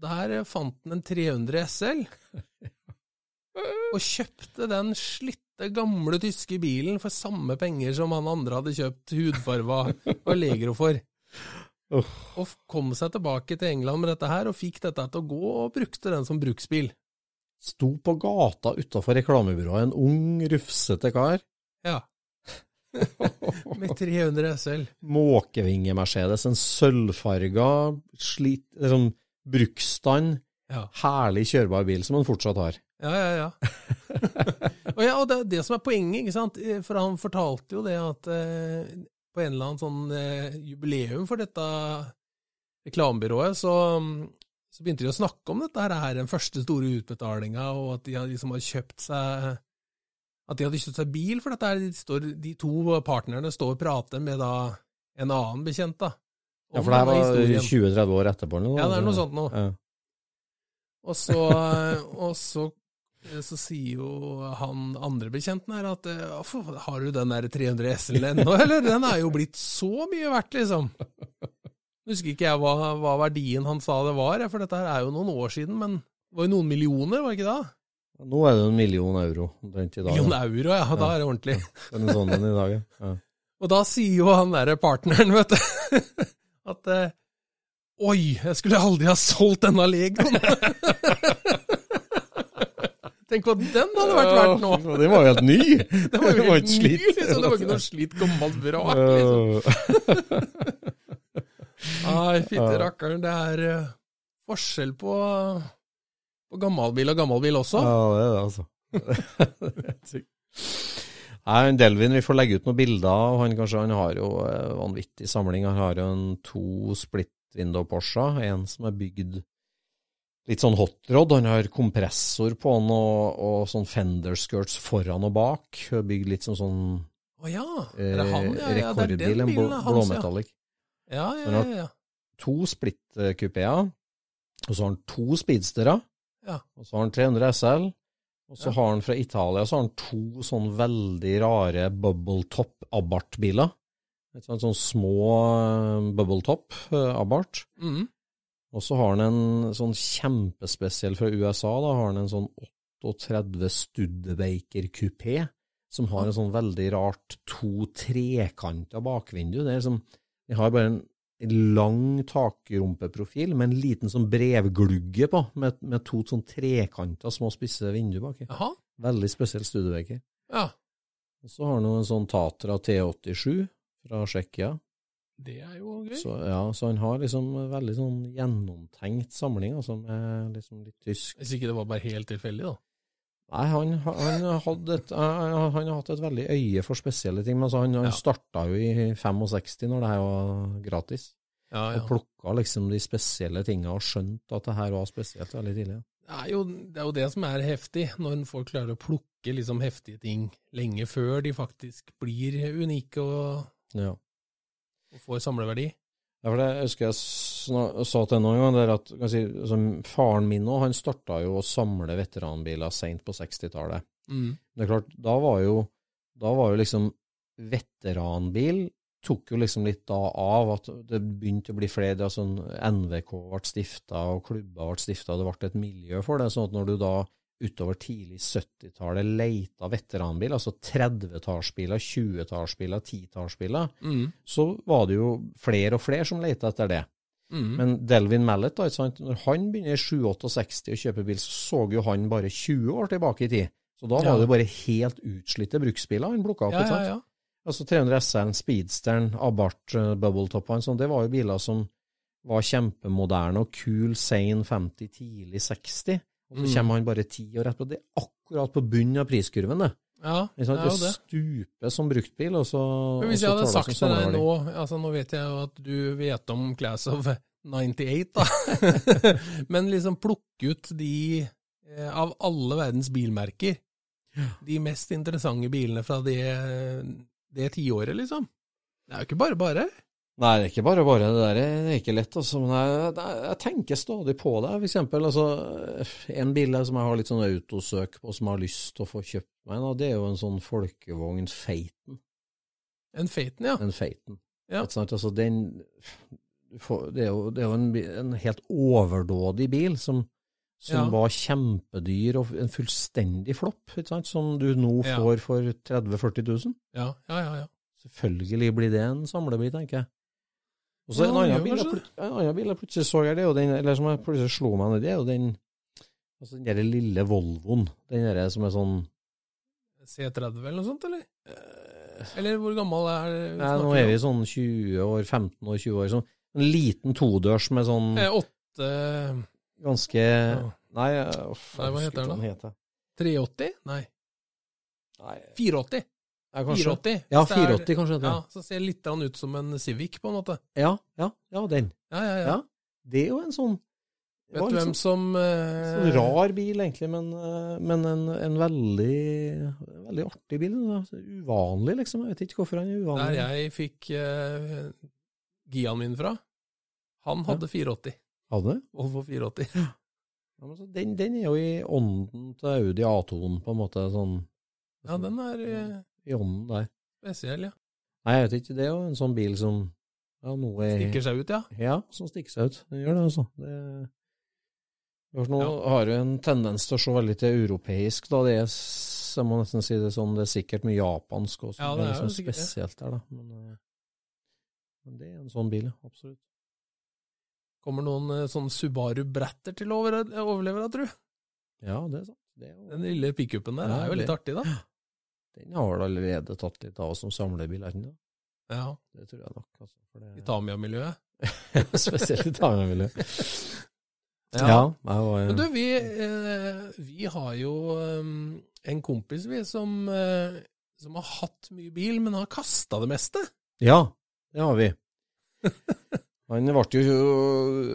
Der fant han en 300 SL, og kjøpte den slitte, gamle tyske bilen for samme penger som han andre hadde kjøpt hudfarva Allegro for. Oh. Og kom seg tilbake til England med dette her, og fikk dette til å gå, og brukte den som bruksbil. Sto på gata utafor reklamebyrået, en ung, rufsete kar. Ja. med 300 SL. Måkevinge-Mercedes, en sølvfarga, slit, liksom, bruksstand, Ja. herlig kjørbar bil som han fortsatt har. Ja, ja, ja. og, ja og det er det som er poenget, ikke sant? Eh, For han fortalte jo det at eh, på en eller annen sånn eh, jubileum for dette reklamebyrået, så, så begynte de å snakke om dette her, den første store utbetalinga, og at de hadde liksom hadde kjøpt seg at de hadde kjøpt seg bil for dette her. De, står, de to partnerne står og prater med da en annen bekjent, da. Ja, for det her var 20-30 år etterpå. noe? Ja, det er noe sånt nå. Ja. Og så, og så, så sier jo han andre bekjenten her at eh, har du den der 300 SL-en ennå, eller? Den er jo blitt så mye verdt, liksom. Husker ikke jeg hva, hva verdien han sa det var, for dette her er jo noen år siden, men det var jo noen millioner, var det ikke da? Nå er det en million euro omtrent i dag. Million ja. euro, ja. Da er det ordentlig. Den er sånn den i dag, ja. ja. Og da sier jo han derre partneren, vet du, at eh, Oi, jeg skulle aldri ha solgt denne Legoen! Tenk hva den hadde vært verdt nå! Ja, Den var jo helt ny! Det var jo helt ny, liksom. Det var ikke noe slitt gammelt vrak, liksom. Nei, fytti rakkeren, det er uh, forskjell på, på gammalbil og gammalbil også. Ja, det er det, altså. Det er helt sykt. Nei, en Delvin, vi får legge ut noen bilder. av Han kanskje, han har jo eh, vanvittig samling. Han har jo en to split window Porsche, en som er bygd litt sånn hotrod. Han har kompressor på han og, og sånn fender skirts foran og bak. Bygd litt som sånn Å ja, eh, er det han? Ja, ja, det er den blå, bilen hans, ja. blåmetallic. Ja, ja, ja, har- ja. To split-kupeer, og så har han to speedstere, Ja. og så har han 300 SL, og så har han fra Italia så har han to sånn veldig rare bubble top Abarth-biler. Et sånt sånn små eh, bubble top eh, Abarth. Mhm. Og så har han en sånn kjempespesiell fra USA, da har han en sånn 38 Studebaker kupé, som har en sånn veldig rart to trekanta bakvindu. Det er liksom, de har bare en lang takrumpeprofil med en liten sånn brevglugge på, med, med to sånn trekanta små spisse vinduer baki. Aha. Veldig spesiell Studebaker. ja. Og så har han en sånn Tatra T87 fra Tsjekkia. Det er jo gøy. Så, ja, så han har liksom veldig sånn gjennomtenkt samling, altså, med liksom litt tysk Hvis ikke det var bare helt tilfeldig, da. Nei, han, han, hadde et, han, han har hatt et veldig øye for spesielle ting. Men altså, han, han Ja. starta jo i 65, når det her var gratis. Ja, Og plukka liksom de spesielle tinga og skjønte at det her var spesielt veldig tidlig. Det er, jo, det er jo det som er heftig, når folk klarer å plukke liksom heftige ting lenge før de faktisk blir unike og, Ja. og får samleverdi. Ja, for det husker jeg sa til noen gang, det er at kan si, faren min òg, han starta jo å samle veteranbiler seint på 60-tallet. Mm. Det er klart, da var jo, da var jo liksom veteranbil tok jo liksom litt da av at det begynte å bli flere, altså NVK ble stifta og klubber ble stifta, det ble et miljø for det, sånn at når du da utover tidlig 70-tallet leita veteranbil, altså 30-tallsbiler, 20-tallsbiler, 10-tallsbiler, Mm. så var det jo flere og flere som leita etter det. Mm. Men Delvin Mallet, da, ikke sant? når han begynner i 67 å kjøpe bil, så så jo han bare 20 år tilbake i tid. Så da var Ja. det bare helt utslitte bruksbiler han plukka opp. ja, ikke sant? ja. Altså 300 SL-en, Speedsteren, Abarth, uh, Bubbletoppene, sånn, det var jo biler som var kjempemoderne og kul, sein 50, tidlig 60. Og så Mm. kommer han bare ti år etterpå. Det er akkurat på bunnen av priskurven, det. ja det er jo det. stuper som bruktbil, og så Men hvis jeg hadde sagt til deg nå altså Nå vet jeg jo at du vet om Class of 98, da. Men liksom plukke ut de eh, av alle verdens bilmerker, de mest interessante bilene fra det, det tiåret, liksom. Det er jo ikke bare bare. Nei, det er ikke bare bare. Det der er det er ikke lett. Altså. Men jeg, jeg, tenker stadig på det. For eksempel, altså, en bil som jeg har litt sånn autosøk på, som jeg har lyst til å få kjøpt meg, da, det er jo en sånn folkevogn Feiten. En Feiten, ja. En Feiten. Ja. Altså, den, det er jo, det er jo en, en helt overdådig bil som, som Ja. var kjempedyr og en fullstendig flopp, som du nå Ja. får for 30 000-40 000. Ja, ja, ja. ja. Selvfølgelig blir det en samlebil, tenker jeg. Og så en annen bil, jeg jeg plutselig så her, det er den, eller som jeg plutselig slo meg ned, det er jo den altså den der lille Volvoen. Den der som er sånn C30 eller noe sånt, eller? Eller hvor gammel er Nei, nå er vi sånn 20 år, 15 år, 20 år. Sånn, en liten todørs med sånn Eh, Åtte ganske. Nei, uff, Nei, hva heter den da? heter. 380? Nei, Nei, 480. ja, kanskje. 480. Ja, Så er- 480 kanskje. Ja, så ser litt ut som en Civic, på en måte. Ja, ja, ja, den. Ja, ja, ja. Ja. Det er jo en sånn Vet du hvem som eh, Sånn rar bil, egentlig, men, eh, men en, en veldig, veldig artig bil. Uvanlig, liksom. Jeg vet ikke hvorfor han er Der uvanlig. jeg fikk uh, Gian min fra, han hadde 480. Hadde det? Volvo 480. Ja, men så den, den er jo i ånden til Audi A2-en, på en måte. sånn Ja, den er eh, I ånden der. spesiell, ja. Nei, jeg vet ikke. Det er jo en sånn bil som ja, noe er Stikker seg ut, ja. Ja, som stikker seg ut. Den gjør det, altså. Det, nå Ja. har jo en tendens til å se veldig til europeisk, da. Det er, jeg må nesten si det sånn, det er sikkert mye japansk også. Ja, det det er er jo liksom sikkert det. spesielt der, da. Men, eh, men det er en sånn bil, ja. Absolutt. Kommer noen eh, sånn Subaru Bretter til å over- overleve, da, tru? Ja, det er sant. Det er jo, Den lille pickupen der Ja, er jo litt artig, da. den har vel allerede tatt litt av oss som samlebil, den? Ja, Det tror jeg nok. Altså, det, I Tamia-miljøet. Spesielt i Tamia-miljøet. Ja. Ja. var, Men du, vi, eh, vi har jo um, en kompis, vi, som, eh, som har hatt mye bil, men har kasta det meste. Ja, det har vi. Han ble jo,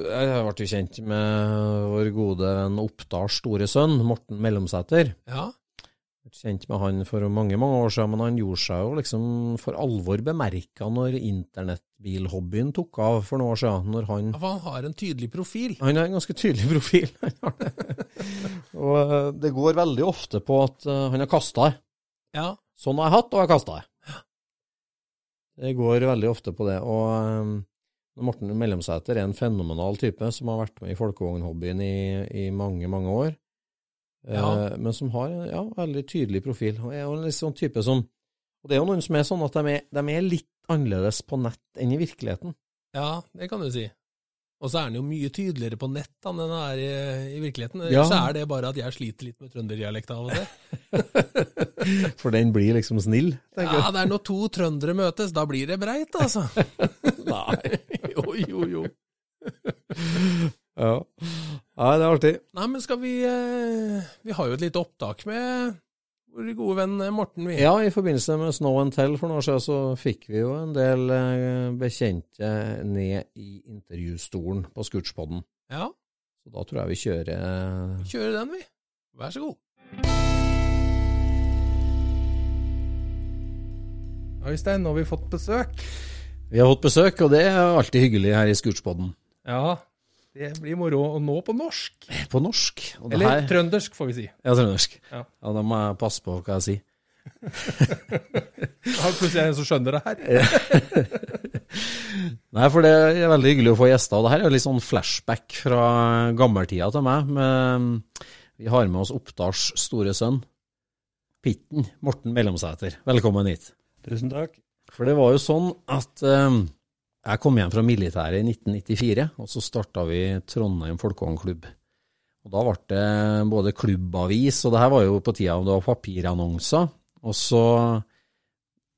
jeg ble jo kjent med vår gode venn Oppdals store sønn, Morten Mellomsæter. Ja. Ble Kjent med han for mange mange år siden, men han gjorde seg jo liksom for alvor bemerka når internettbilhobbyen tok av for noen år siden. Når han Ja, For han har en tydelig profil. Han har en ganske tydelig profil. Og eh, det går veldig ofte på at eh, han har kasta det. Ja. Sånn har jeg hatt, og jeg har kasta det. Det går veldig ofte på det. Og um, Morten Mellomsæter er en fenomenal type som har vært med i folkevognhobbyen i, i mange, mange år. Ja. Eh, men som har en ja, veldig tydelig profil. Og er jo en sånn type som Og det er jo noen som er sånn at de er, de er litt annerledes på nett enn i virkeligheten. ja, det kan du si. Og så er han jo mye tydeligere på nett enn han er i, i virkeligheten. Ja. Så er det bare at jeg sliter litt med trønderdialekta av og til. For den blir liksom snill, tenker Ja, det er når to trøndere møtes, da blir det breit, altså. Nei. Jo, jo, jo. Ja. Ja, det er artig. Nei, men skal vi eh, Vi har jo et lite opptak med vår gode venn Morten, vi. Ja, i forbindelse med Snow and Tell for noen år siden så fikk vi jo en del eh, bekjente ned i intervjustolen på Scootspodden. Ja, Så da tror jeg vi kjører Vi kjører den, vi. Vær så god. Øystein, nå har vi fått besøk. Vi har fått besøk, og det er alltid hyggelig her i Scootspodden. Ja, det blir moro. Og nå på norsk. På norsk. Og det Eller her- trøndersk, får vi si. Ja, trøndersk. Ja. ja, da må jeg passe på hva jeg sier. Da vi plutselig en som skjønner det her. Nei, for det er veldig hyggelig å få gjester. og Det her er jo litt sånn flashback fra gammeltida til meg. Men vi har med oss Oppdals store sønn, Pitten Morten Mellomsæter. Velkommen hit. Tusen takk. For det var jo sånn at eh, jeg kom hjem fra militæret i 1994, og så starta vi Trondheim Folkehåndklubb. Og da ble det både klubbavis, og det her var jo på tida det var papirannonser. Og så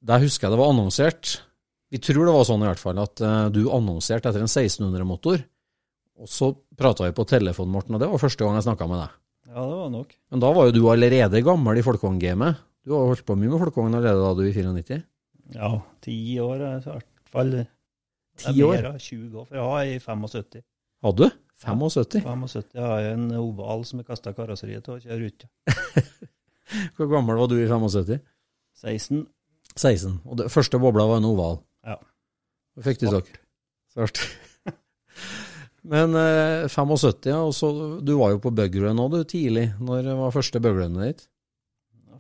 Der husker jeg det var annonsert. Vi tror det var sånn i hvert fall, at eh, du annonserte etter en 1600-motor. Og så prata vi på telefon, Morten, og det var første gang jeg snakka med deg. Ja, det var nok. Men da var jo du allerede gammel i folkevogngamet. Du har holdt på mye med folkevogn allerede da du i 94? Ja, ti år i hvert fall. Det Ti år? 20 år, for jeg har i 75. Hadde du? 75? 75 har jeg en oval som jeg kasta karosseriet til og kjører ut. Hvor gammel var du i 75? 16. 16. Og det første bobla var en oval. Ja. Hva fikk du tak? Svart. Men eh, 75, ja. Og så, du var jo på bugrun òg, du, tidlig. Når var første bugrunet ditt?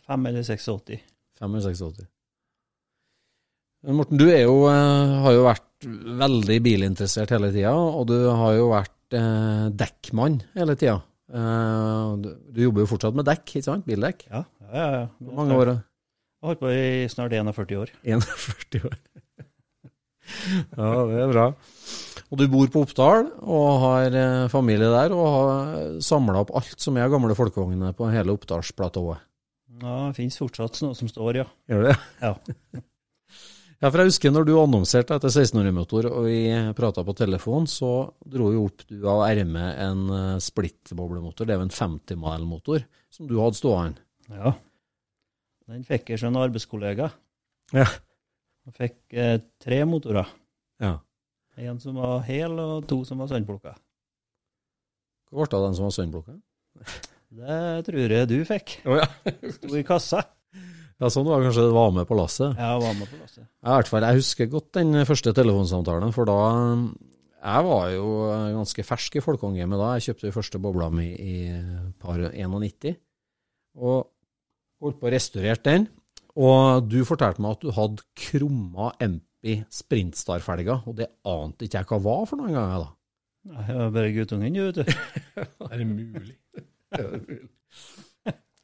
5 eller 86. 5 eller 86. Men Morten, du jo, eh, har jo vært veldig bilinteressert hele tida, og du har jo vært eh, dekkmann hele tida. Eh, du, du jobber jo fortsatt med dekk, ikke sant? Bildekk. Ja, ja, ja. ja. Hvor mange år? Jeg har holdt på i snart 41 år. 41 år. ja, det er bra. Og du bor på Oppdal og har eh, familie der, og har samla opp alt som er gamle folkevogner på hele Oppdalsplatået. Ja, Det finnes fortsatt noe som står, ja. Gjør det? Ja. Ja, for jeg husker når du annonserte etter 16-årig-motor, og vi prata på telefon, så dro jo opp du av ermet en eh, splittboblemotor. Det er jo en 50-mile-motor som du hadde stående. ja. Den fikk jeg som en arbeidskollega. Ja. Jeg fikk eh, tre motorer. Ja. En som var hel, og to som var sandplukka. Hva ble det av den som var sandplukka? Det tror jeg du fikk. Oh, ja. Sto i kassa. Ja, sånn var kanskje det var med på lasset. Ja, var med på lasset. Ja, i hvert fall, Jeg husker godt den første telefonsamtalen, for da Jeg var jo ganske fersk i folkehåndgamet da. Jeg kjøpte jo første bobla mi i par 91, og holdt på å restaurere den. Og du fortalte meg at du hadde krumma MP Sprintstar-felger, og det ante ikke jeg hva var for noen ganger da. Nei, Jeg var bare guttungen, du, vet du. Er det mulig?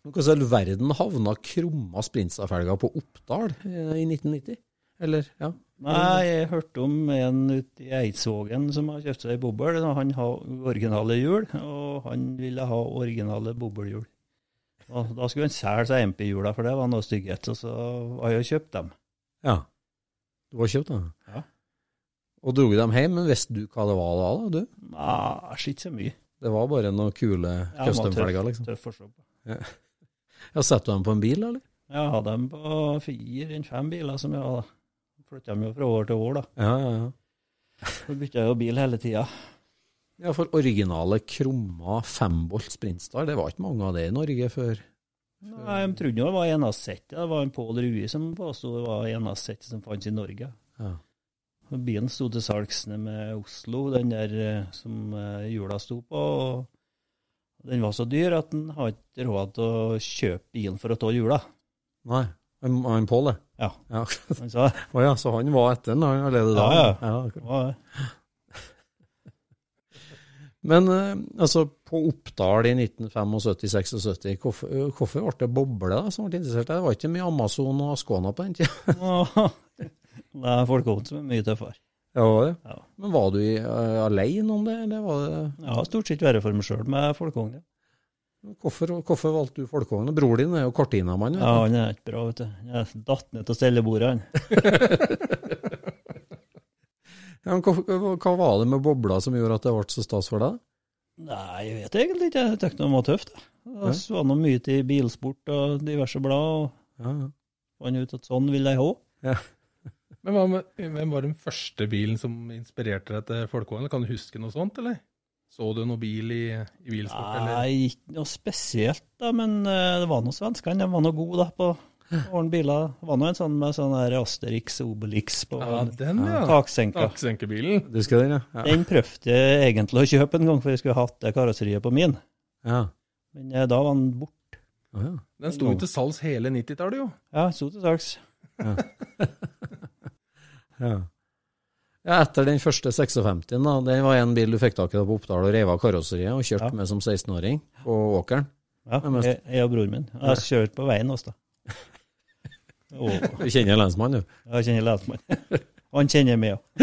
Hvordan i all verden havna krumma Sprintstar-felger på Oppdal eh, i 1990? Eller, ja. Nei, jeg hørte om en ute i Eidsvågen som har kjøpt seg bobbel. Han har originale hjul, og han ville ha originale bobbelhjul. Og Da skulle han selge seg MP-hjula, for det var noe stygghet. Og så har jeg kjøpt dem. ja. Du har kjøpt dem? Ja. Og dro dem hjem, men visste du hva det var da, da du? Nei, ikke så mye. Det var bare noen kule Ja, custom-felger, liksom. Tøff å se på. Ja, Setter du dem på en bil, eller? Jeg hadde dem på fire enn fem biler som jeg har. Flytta dem jo fra år til år, da. Ja, ja, ja. Så bytta jeg jo bil hele tida. Ja, for originale krumma fembolt Sprintstar, det var ikke mange av det i Norge før. Nei, Jeg trodde jo det var eneste settet. Det var en Pål Rui som påsto det var eneste settet som fantes i Norge. Ja. Bilen sto til salgs med Oslo, den der eh, som eh, hjula sto på. og Den var så dyr at en har ikke råd til å kjøpe bilen for å ta hjula. Nei, han Pål, det. Ja. Ja. Han sa Å ja, så han var etter den han allerede da? Ja, ja. ja. akkurat. Men eh, altså, på Oppdal i 1975-76, hvorfor, hvorfor ble det boble da, som ble interessert? Det var ikke mye Amazon og Ascona på den tida. Det er kom som er mye tøffere. Ja, var det? Ja. Men var du i, eh, alene om det, eller var det har stort sett vært for meg sjøl med folkevogn. Ja. Hvorfor, hvorfor valgte du folkevogn? Bror din er jo kortinamann. ja, han er ikke bra, vet du. Jeg datt ned til stellebordet, han. Ja, men hva, hva var det med bobla som gjorde at det ble så stas for deg? Nei, jeg vet egentlig ikke. Jeg syntes det var tøft. Jeg var noe mye til bilsport og diverse blad, og Ja, ja. fant ut at sånn vil jeg ha. Men hva med, hvem var den første bilen som inspirerte deg til folkevogn? Kan du huske noe sånt, eller? Så du noen bil i, i bilsport, eller? Nei, ikke noe spesielt, da, men eh, det var noe svenskene. De var noe gode da, på å ordne biler. Det var nå en sånn med sånn Asterix Obelix på Ja, den, ja. taksenka. Taksenkebilen. Du husker den, ja? Ja. Den prøvde jeg egentlig å kjøpe en gang, for jeg skulle hatt det karosseriet på min. ja. Men eh, da var den borte. Å, ja. Den sto jo til salgs hele 90-tallet, jo. Ja, sto til salgs. Ja. ja, etter den første 56, da, den var en bil du fikk tak i på Oppdal og reiv av karosseriet og kjørte Ja. med som 16-åring på åkeren. Ja, Ja, jeg, jeg og broren min. Jeg har kjørt på veien også, da. Og Du kjenner lensmannen, du. jeg kjenner lensmannen. Han kjenner meg òg.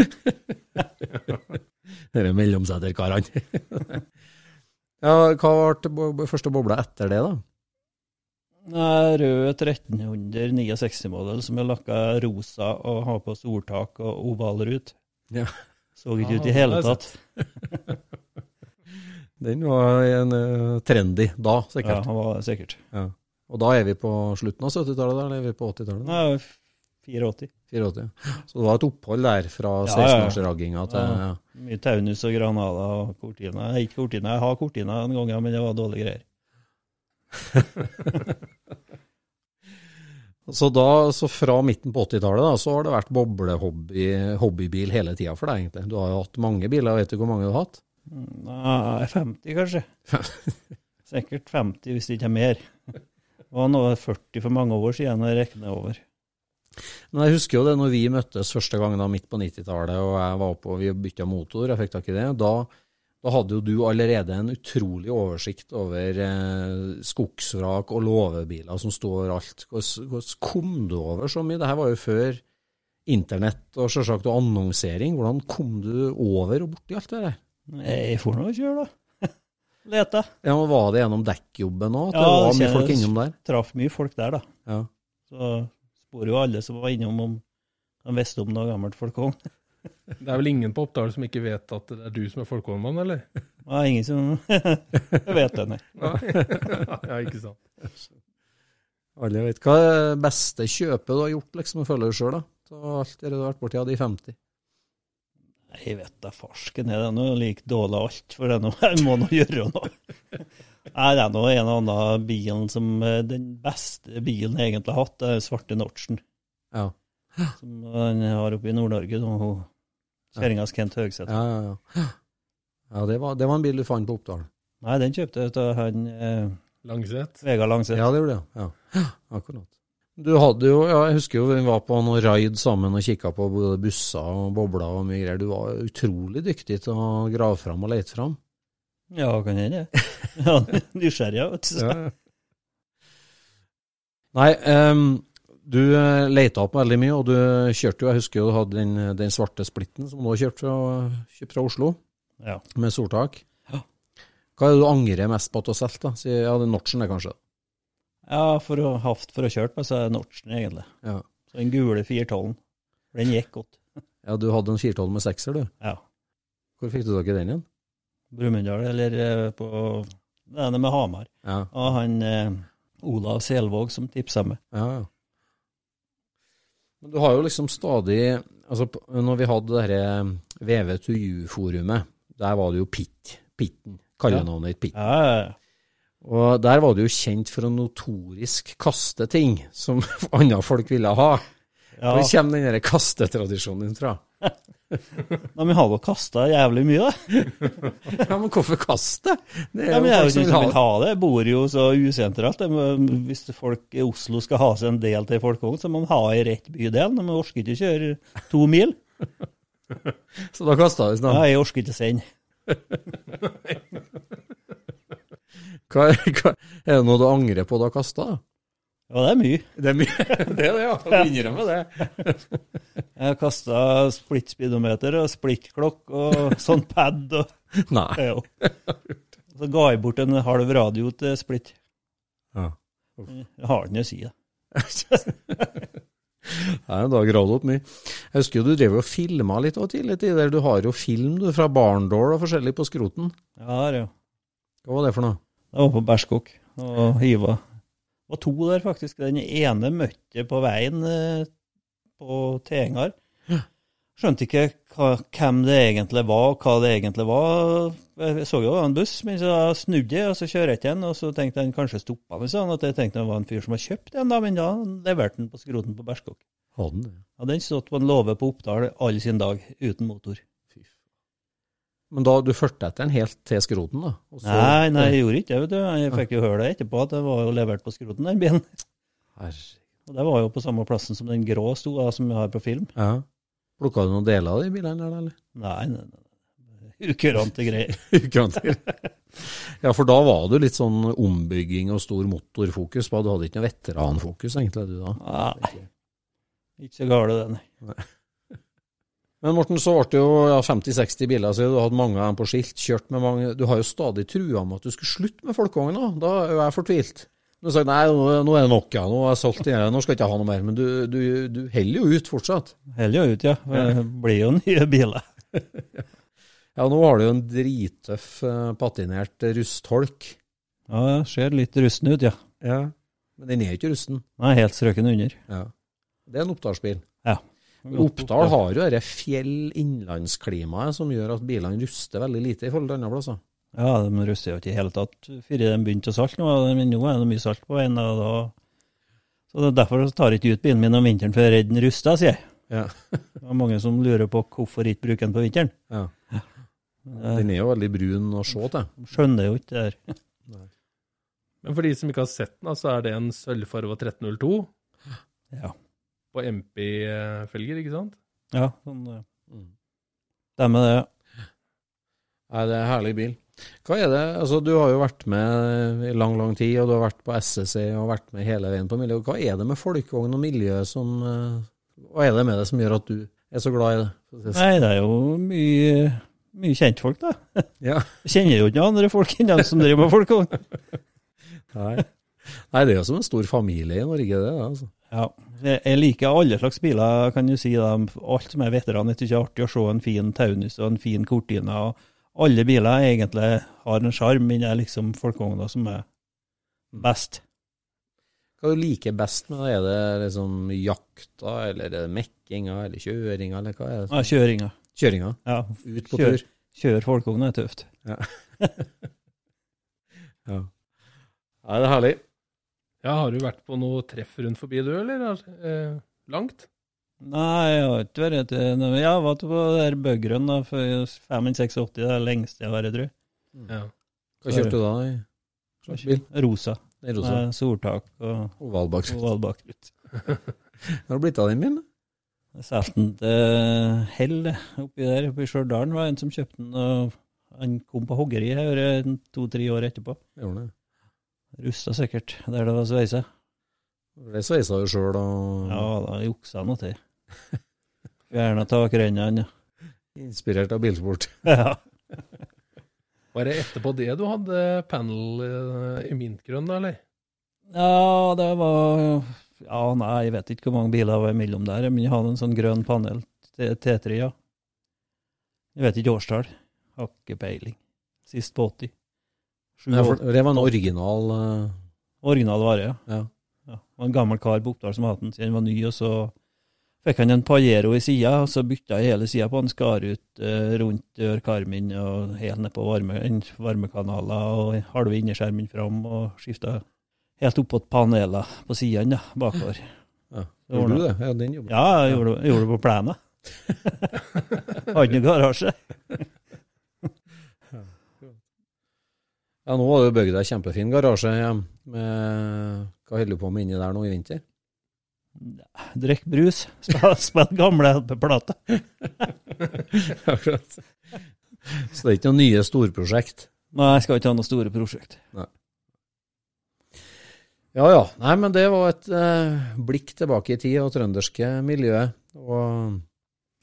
Dere mellomseterkarene. ja, hva ble første bobla etter det, da? Rød 1369-modell som er lakka rosa og har på soltak og ovalrut. Ja. Så ikke ut i hele tatt. Den var en uh, trendy da, sikkert. Ja, han var sikkert. Ja. Og da er vi på slutten av 70-tallet, eller er vi på 80-tallet? Nei, 84. 84. Så det var et opphold der fra Ja, ja, ja. 16-årsragginga til Ja. ja. Mye Taunus og Granada og Cortina. Ikke Cortina, jeg har Cortina en gang, men det var dårlige greier. Så, da, så fra midten på 80-tallet da, så har det vært boblehobby, hobbybil hele tida for deg, egentlig. Du har jo hatt mange biler, vet du hvor mange du har hatt? Nei, 50 kanskje. Sikkert 50, hvis det ikke er mer. Det var noe 40 for mange år siden jeg regner over. Men jeg husker jo det når vi møttes første gang da midt på 90-tallet, og jeg var oppe og vi bytta motor, jeg fikk tak i det. Da, da hadde jo du allerede en utrolig oversikt over eh, skogsvrak og låvebiler som står alt. Hvordan, kom du over så mye? Dette var jo før internett og selvsagt og annonsering. Hvordan kom du over og borti alt det der? Jeg får nå kjøre, da. Lete. Ja, men Var det gjennom dekkjobben òg? Ja, det var mye folk innom der? Traff mye folk der, da. Ja. Så spør jo alle som var innom om de visste om noe gammelt folk òg. Det er vel ingen på Oppdal som ikke vet at det er du som er folkevognmann, eller? Er ingen som vet det, nei. ja, ikke sant. Alle vet. Hva er det beste kjøpet du har gjort, liksom, føler du sjøl, da? Så alt det du har vært borti av de 50? Nei, Jeg vet da farsken er det noe like dårlig alt, for det er noe, jeg må nå gjøre noe. Nei, det er nå en og annen bilen som eh, Den beste bilen jeg egentlig har hatt, er svarte Nortsen. Ja. Som han har oppe i Nord-Norge. Kjerringas Kent Høgseth. Ja, ja, ja. ja det, var, det var en bil du fant på Oppdal? Nei, den kjøpte jeg av han eh, Langseth. Vegard Langseth. Ja, det gjorde det. Ja. Akkurat. Du hadde jo, ja, jeg husker jo vi var på noen raid sammen og kikka på både busser og bobler og mye greier. Du var utrolig dyktig til å grave fram og lete fram. Ja, kan hende det. Ja, Nysgjerrig, vet du. Nei, ehm, du eh, leita opp veldig mye, og du kjørte jo, jeg husker jo du hadde den, den svarte splitten som du har kjørt fra, kjøpt fra Oslo, Ja. med soltak. Ja. Hva er det du angrer mest på at du har solgt, ja, det er Notchen det, kanskje? ja, for å ha for å kjøre på, så er det Notchen, egentlig. Ja. Så den gule 412-en. Den gikk godt. ja, du hadde en 412 med sekser, du. Ja. Hvor fikk du tak i den igjen? Brumunddal, eller eh, på Det er det med Hamar. Ja, Og han eh, Olav Selvåg som tipsa meg. ja, ja. Men du har jo liksom stadig Altså, når vi hadde dette VV2U-forumet, der var det jo Pitt. Pitten. Kallenavnet ditt Pitt. Ja. Og der var du jo kjent for å notorisk kaste ting som andre folk ville ha. ja. Hvor kommer den kastetradisjonen din fra? Nei, men har jo kasta jævlig mye, da. Ja, men hvorfor kaste? Det er Ja, men jeg folk jo ikke som vil ha ha det. Jeg bor jo så usentralt. Hvis folk i Oslo skal ha seg en del til folkevogn, så må man ha i rett bydel. Man orker ikke kjøre to mil. Så da kasta du Ja, sånn. jeg orker ikke sende. Hva, hva, er det noe du angrer på du har kasta? Ja, det er mye. Det er mye. Det er det, ja. Du innrømmer det. Jeg har kasta splitt-speedometer og splitt-klokk og sånn pad. Og, Nei. ja. Så ga jeg bort en halv radio til splitt. Ja. Jeg har den å si, da. Nei, da graver du opp mye. Jeg husker jo du drev og filma litt òg tidlig tider. Du har jo film du fra Barndor og forskjellig på skroten. Ja, det er jo. Hva var det for noe? Det var på Berskåk og hiva. Det var to der, faktisk. Den ene møtte jeg på veien eh, på Tengar. Skjønte ikke hva, hvem det egentlig var, og hva det egentlig var. Jeg så jo det var en buss, men så snudde jeg, og så kjører jeg ikke den. Og så tenkte jeg kanskje stoppa meg sånn at jeg tenkte det var en fyr som har kjøpt den, da, men da leverte den på skroten på Berskåk. Hadde den? Ja, den stått på en låve på Oppdal all sin dag, uten motor. Men da du førte etter den helt til skroten, da? så- Nei, nei, jeg gjorde ikke det, vet du. Jeg fikk jo høre det etterpå, at det var jo levert på skroten, den bilen. Og det var jo på samme plassen som den grå sto, da, som vi har på film. Ja. Plukka du noen deler av de bilene der, eller? Nei, nei, nei. Ukurante greier. Ukurante. ja, for da var du litt sånn ombygging og stor motorfokus på. Du hadde ikke noe veteranfokus, egentlig, du da? Nei, ikke så gale det, nei. Men Morten, så ble det jo ja, 50-60 biler, så du har hatt mange av dem på skilt, kjørt med mange Du har jo stadig trua med at du skulle slutte med folkevogna. Da er jo jeg fortvilt. Du har sagt nei, nå, er det nok, ja. Nå har jeg solgt den, nå skal jeg ikke ha noe mer. Men du, du, du heller jo ut fortsatt. Heller jo ut, ja. Det blir jo nye biler. Ja, nå har du jo en drittøff eh, patinert rustholk. Ja, det ser litt rusten ut, ja. Ja. Men den er ikke rusten. Er helt strøken under. Ja. Det er en Oppdalsbil. Oppdal har jo dette fjell-innlandsklimaet som gjør at bilene ruster veldig lite i forhold til andre plasser. Ja, de ruster jo ikke i hele tatt før de begynte å salte nå, men nå er det mye salt på veien. og Da, så det er Derfor tar jeg ikke ut bilen min om vinteren, før jeg den ruster, sier jeg. Ja. Det er mange som lurer på hvorfor ikke bruke den på vinteren. ja. Jeg Den er jo veldig brun å se til. skjønner jo ikke det her. Men for de som ikke har sett den, så er det en sølvfarga 1302 Ja, på MP-felger, ikke sant? ja sånn det er med det. Nei, det er en herlig bil. Hva er det, altså Du har jo vært med i lang, lang tid, og du har vært på SSC og vært med hele veien på miljøet. Hva er det med folkevogn og miljø som eh, Hva er det med det som gjør at du er så glad i det? Nei, det er jo mye, mye kjentfolk, da. Ja. Jeg kjenner jo ikke andre folk enn dem som driver med folkevogn. Nei. Nei, det er jo som en stor familie i Norge, det. altså. Ja, jeg liker alle slags biler, kan du si. Da. Alt som er veteran. Jeg syns det er artig å se en fin Taunus og en fin Cortina. og Alle biler egentlig har en sjarm, men det er liksom folkevogna som er best. Hva du liker best med det? Er det liksom jakta, eller er det mekkinga, eller kjøringa, eller hva er det? Ja, kjøringa. Kjøringa? Ja, Ut på Kjør. tur? kjør folkevogna er tøft. Ja. ja. ja. det er herlig. Ja, Har du vært på noe treff rundt forbi, du, eller? Eh, langt? Nei, jeg har ikke vært Jeg har vært på det der Bøggrønn da, for 586, det er det lengste jeg har vært, tror jeg. Ja. Hva kjørte du da? i bil? Rosa. Det er rosa. Med soltak og Ovalbakgrunn. Hva. Har det blitt av den bilen? Jeg solgte den til Hell oppi der, oppi Stjørdal. var det en som kjøpte den, og han kom på hoggeri her eh, to-tre år etterpå. Gjorde det. Rusta sikkert, der det var sveise. Det sveisa du sjøl og Ja, da juksa noe til. Fjerna takrennene. inspirert av bilsport. Ja. Var det etterpå det du hadde panel eh, i mintgrønn, da, eller? ja, det var Ja, nei, jeg vet ikke hvor mange biler var imellom der, men jeg hadde en sånn grønn panel, T- T3, ja. Jeg vet ikke årstall. Har ikke peiling. Sist på 80. Ja, for det var en original uh... Original vare, ja. Ja. ja. Det var en gammel kar på Oppdal som hadde den siden den var ny, og så fikk han en Pajero i sida, og så bytta jeg hele sida på den, skar ut uh, rundt ørkarmen og helt ned på varme, varmekanaler og halve innerskjermen fram, og skifta helt opp på paneler på sidene bakover. ja. Gjorde du det? Ja, den jobben. Ja, jeg gjorde, jeg gjorde det på plenen. Hadde garasje. Ja, nå har du bygd deg kjempefin garasje. Med, hva holder du på med inni der nå i vinter? Drikk brus, spill spill gamle LP-plater. Akkurat. Så det er ikke noen nye storprosjekt? Nei, jeg skal ikke ha noe store prosjekt. Ja ja. Nei, men det var et eh, blikk tilbake i tid og trønderske miljøet. Og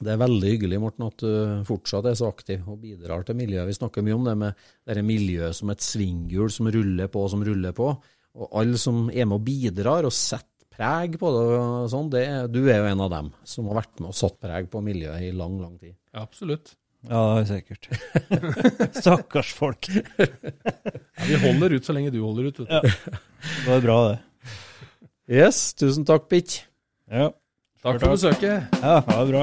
det er veldig hyggelig, Morten, at du fortsatt er så aktiv og bidrar til miljøet. Vi snakker mye om det med dette miljøet som et svinghjul som ruller på og som ruller på. Og alle som er med og bidrar og setter preg på det og sånn, det, du er jo en av dem som har vært med og satt preg på miljøet i lang, lang tid. Ja, absolutt. Ja, det er sikkert. Stakkars folk. Ja, vi holder ut så lenge du holder ut. Vet du. Ja. Det var bra, det. Yes, tusen takk, Pitch. Ja, Takk for besøket. ja det var bra.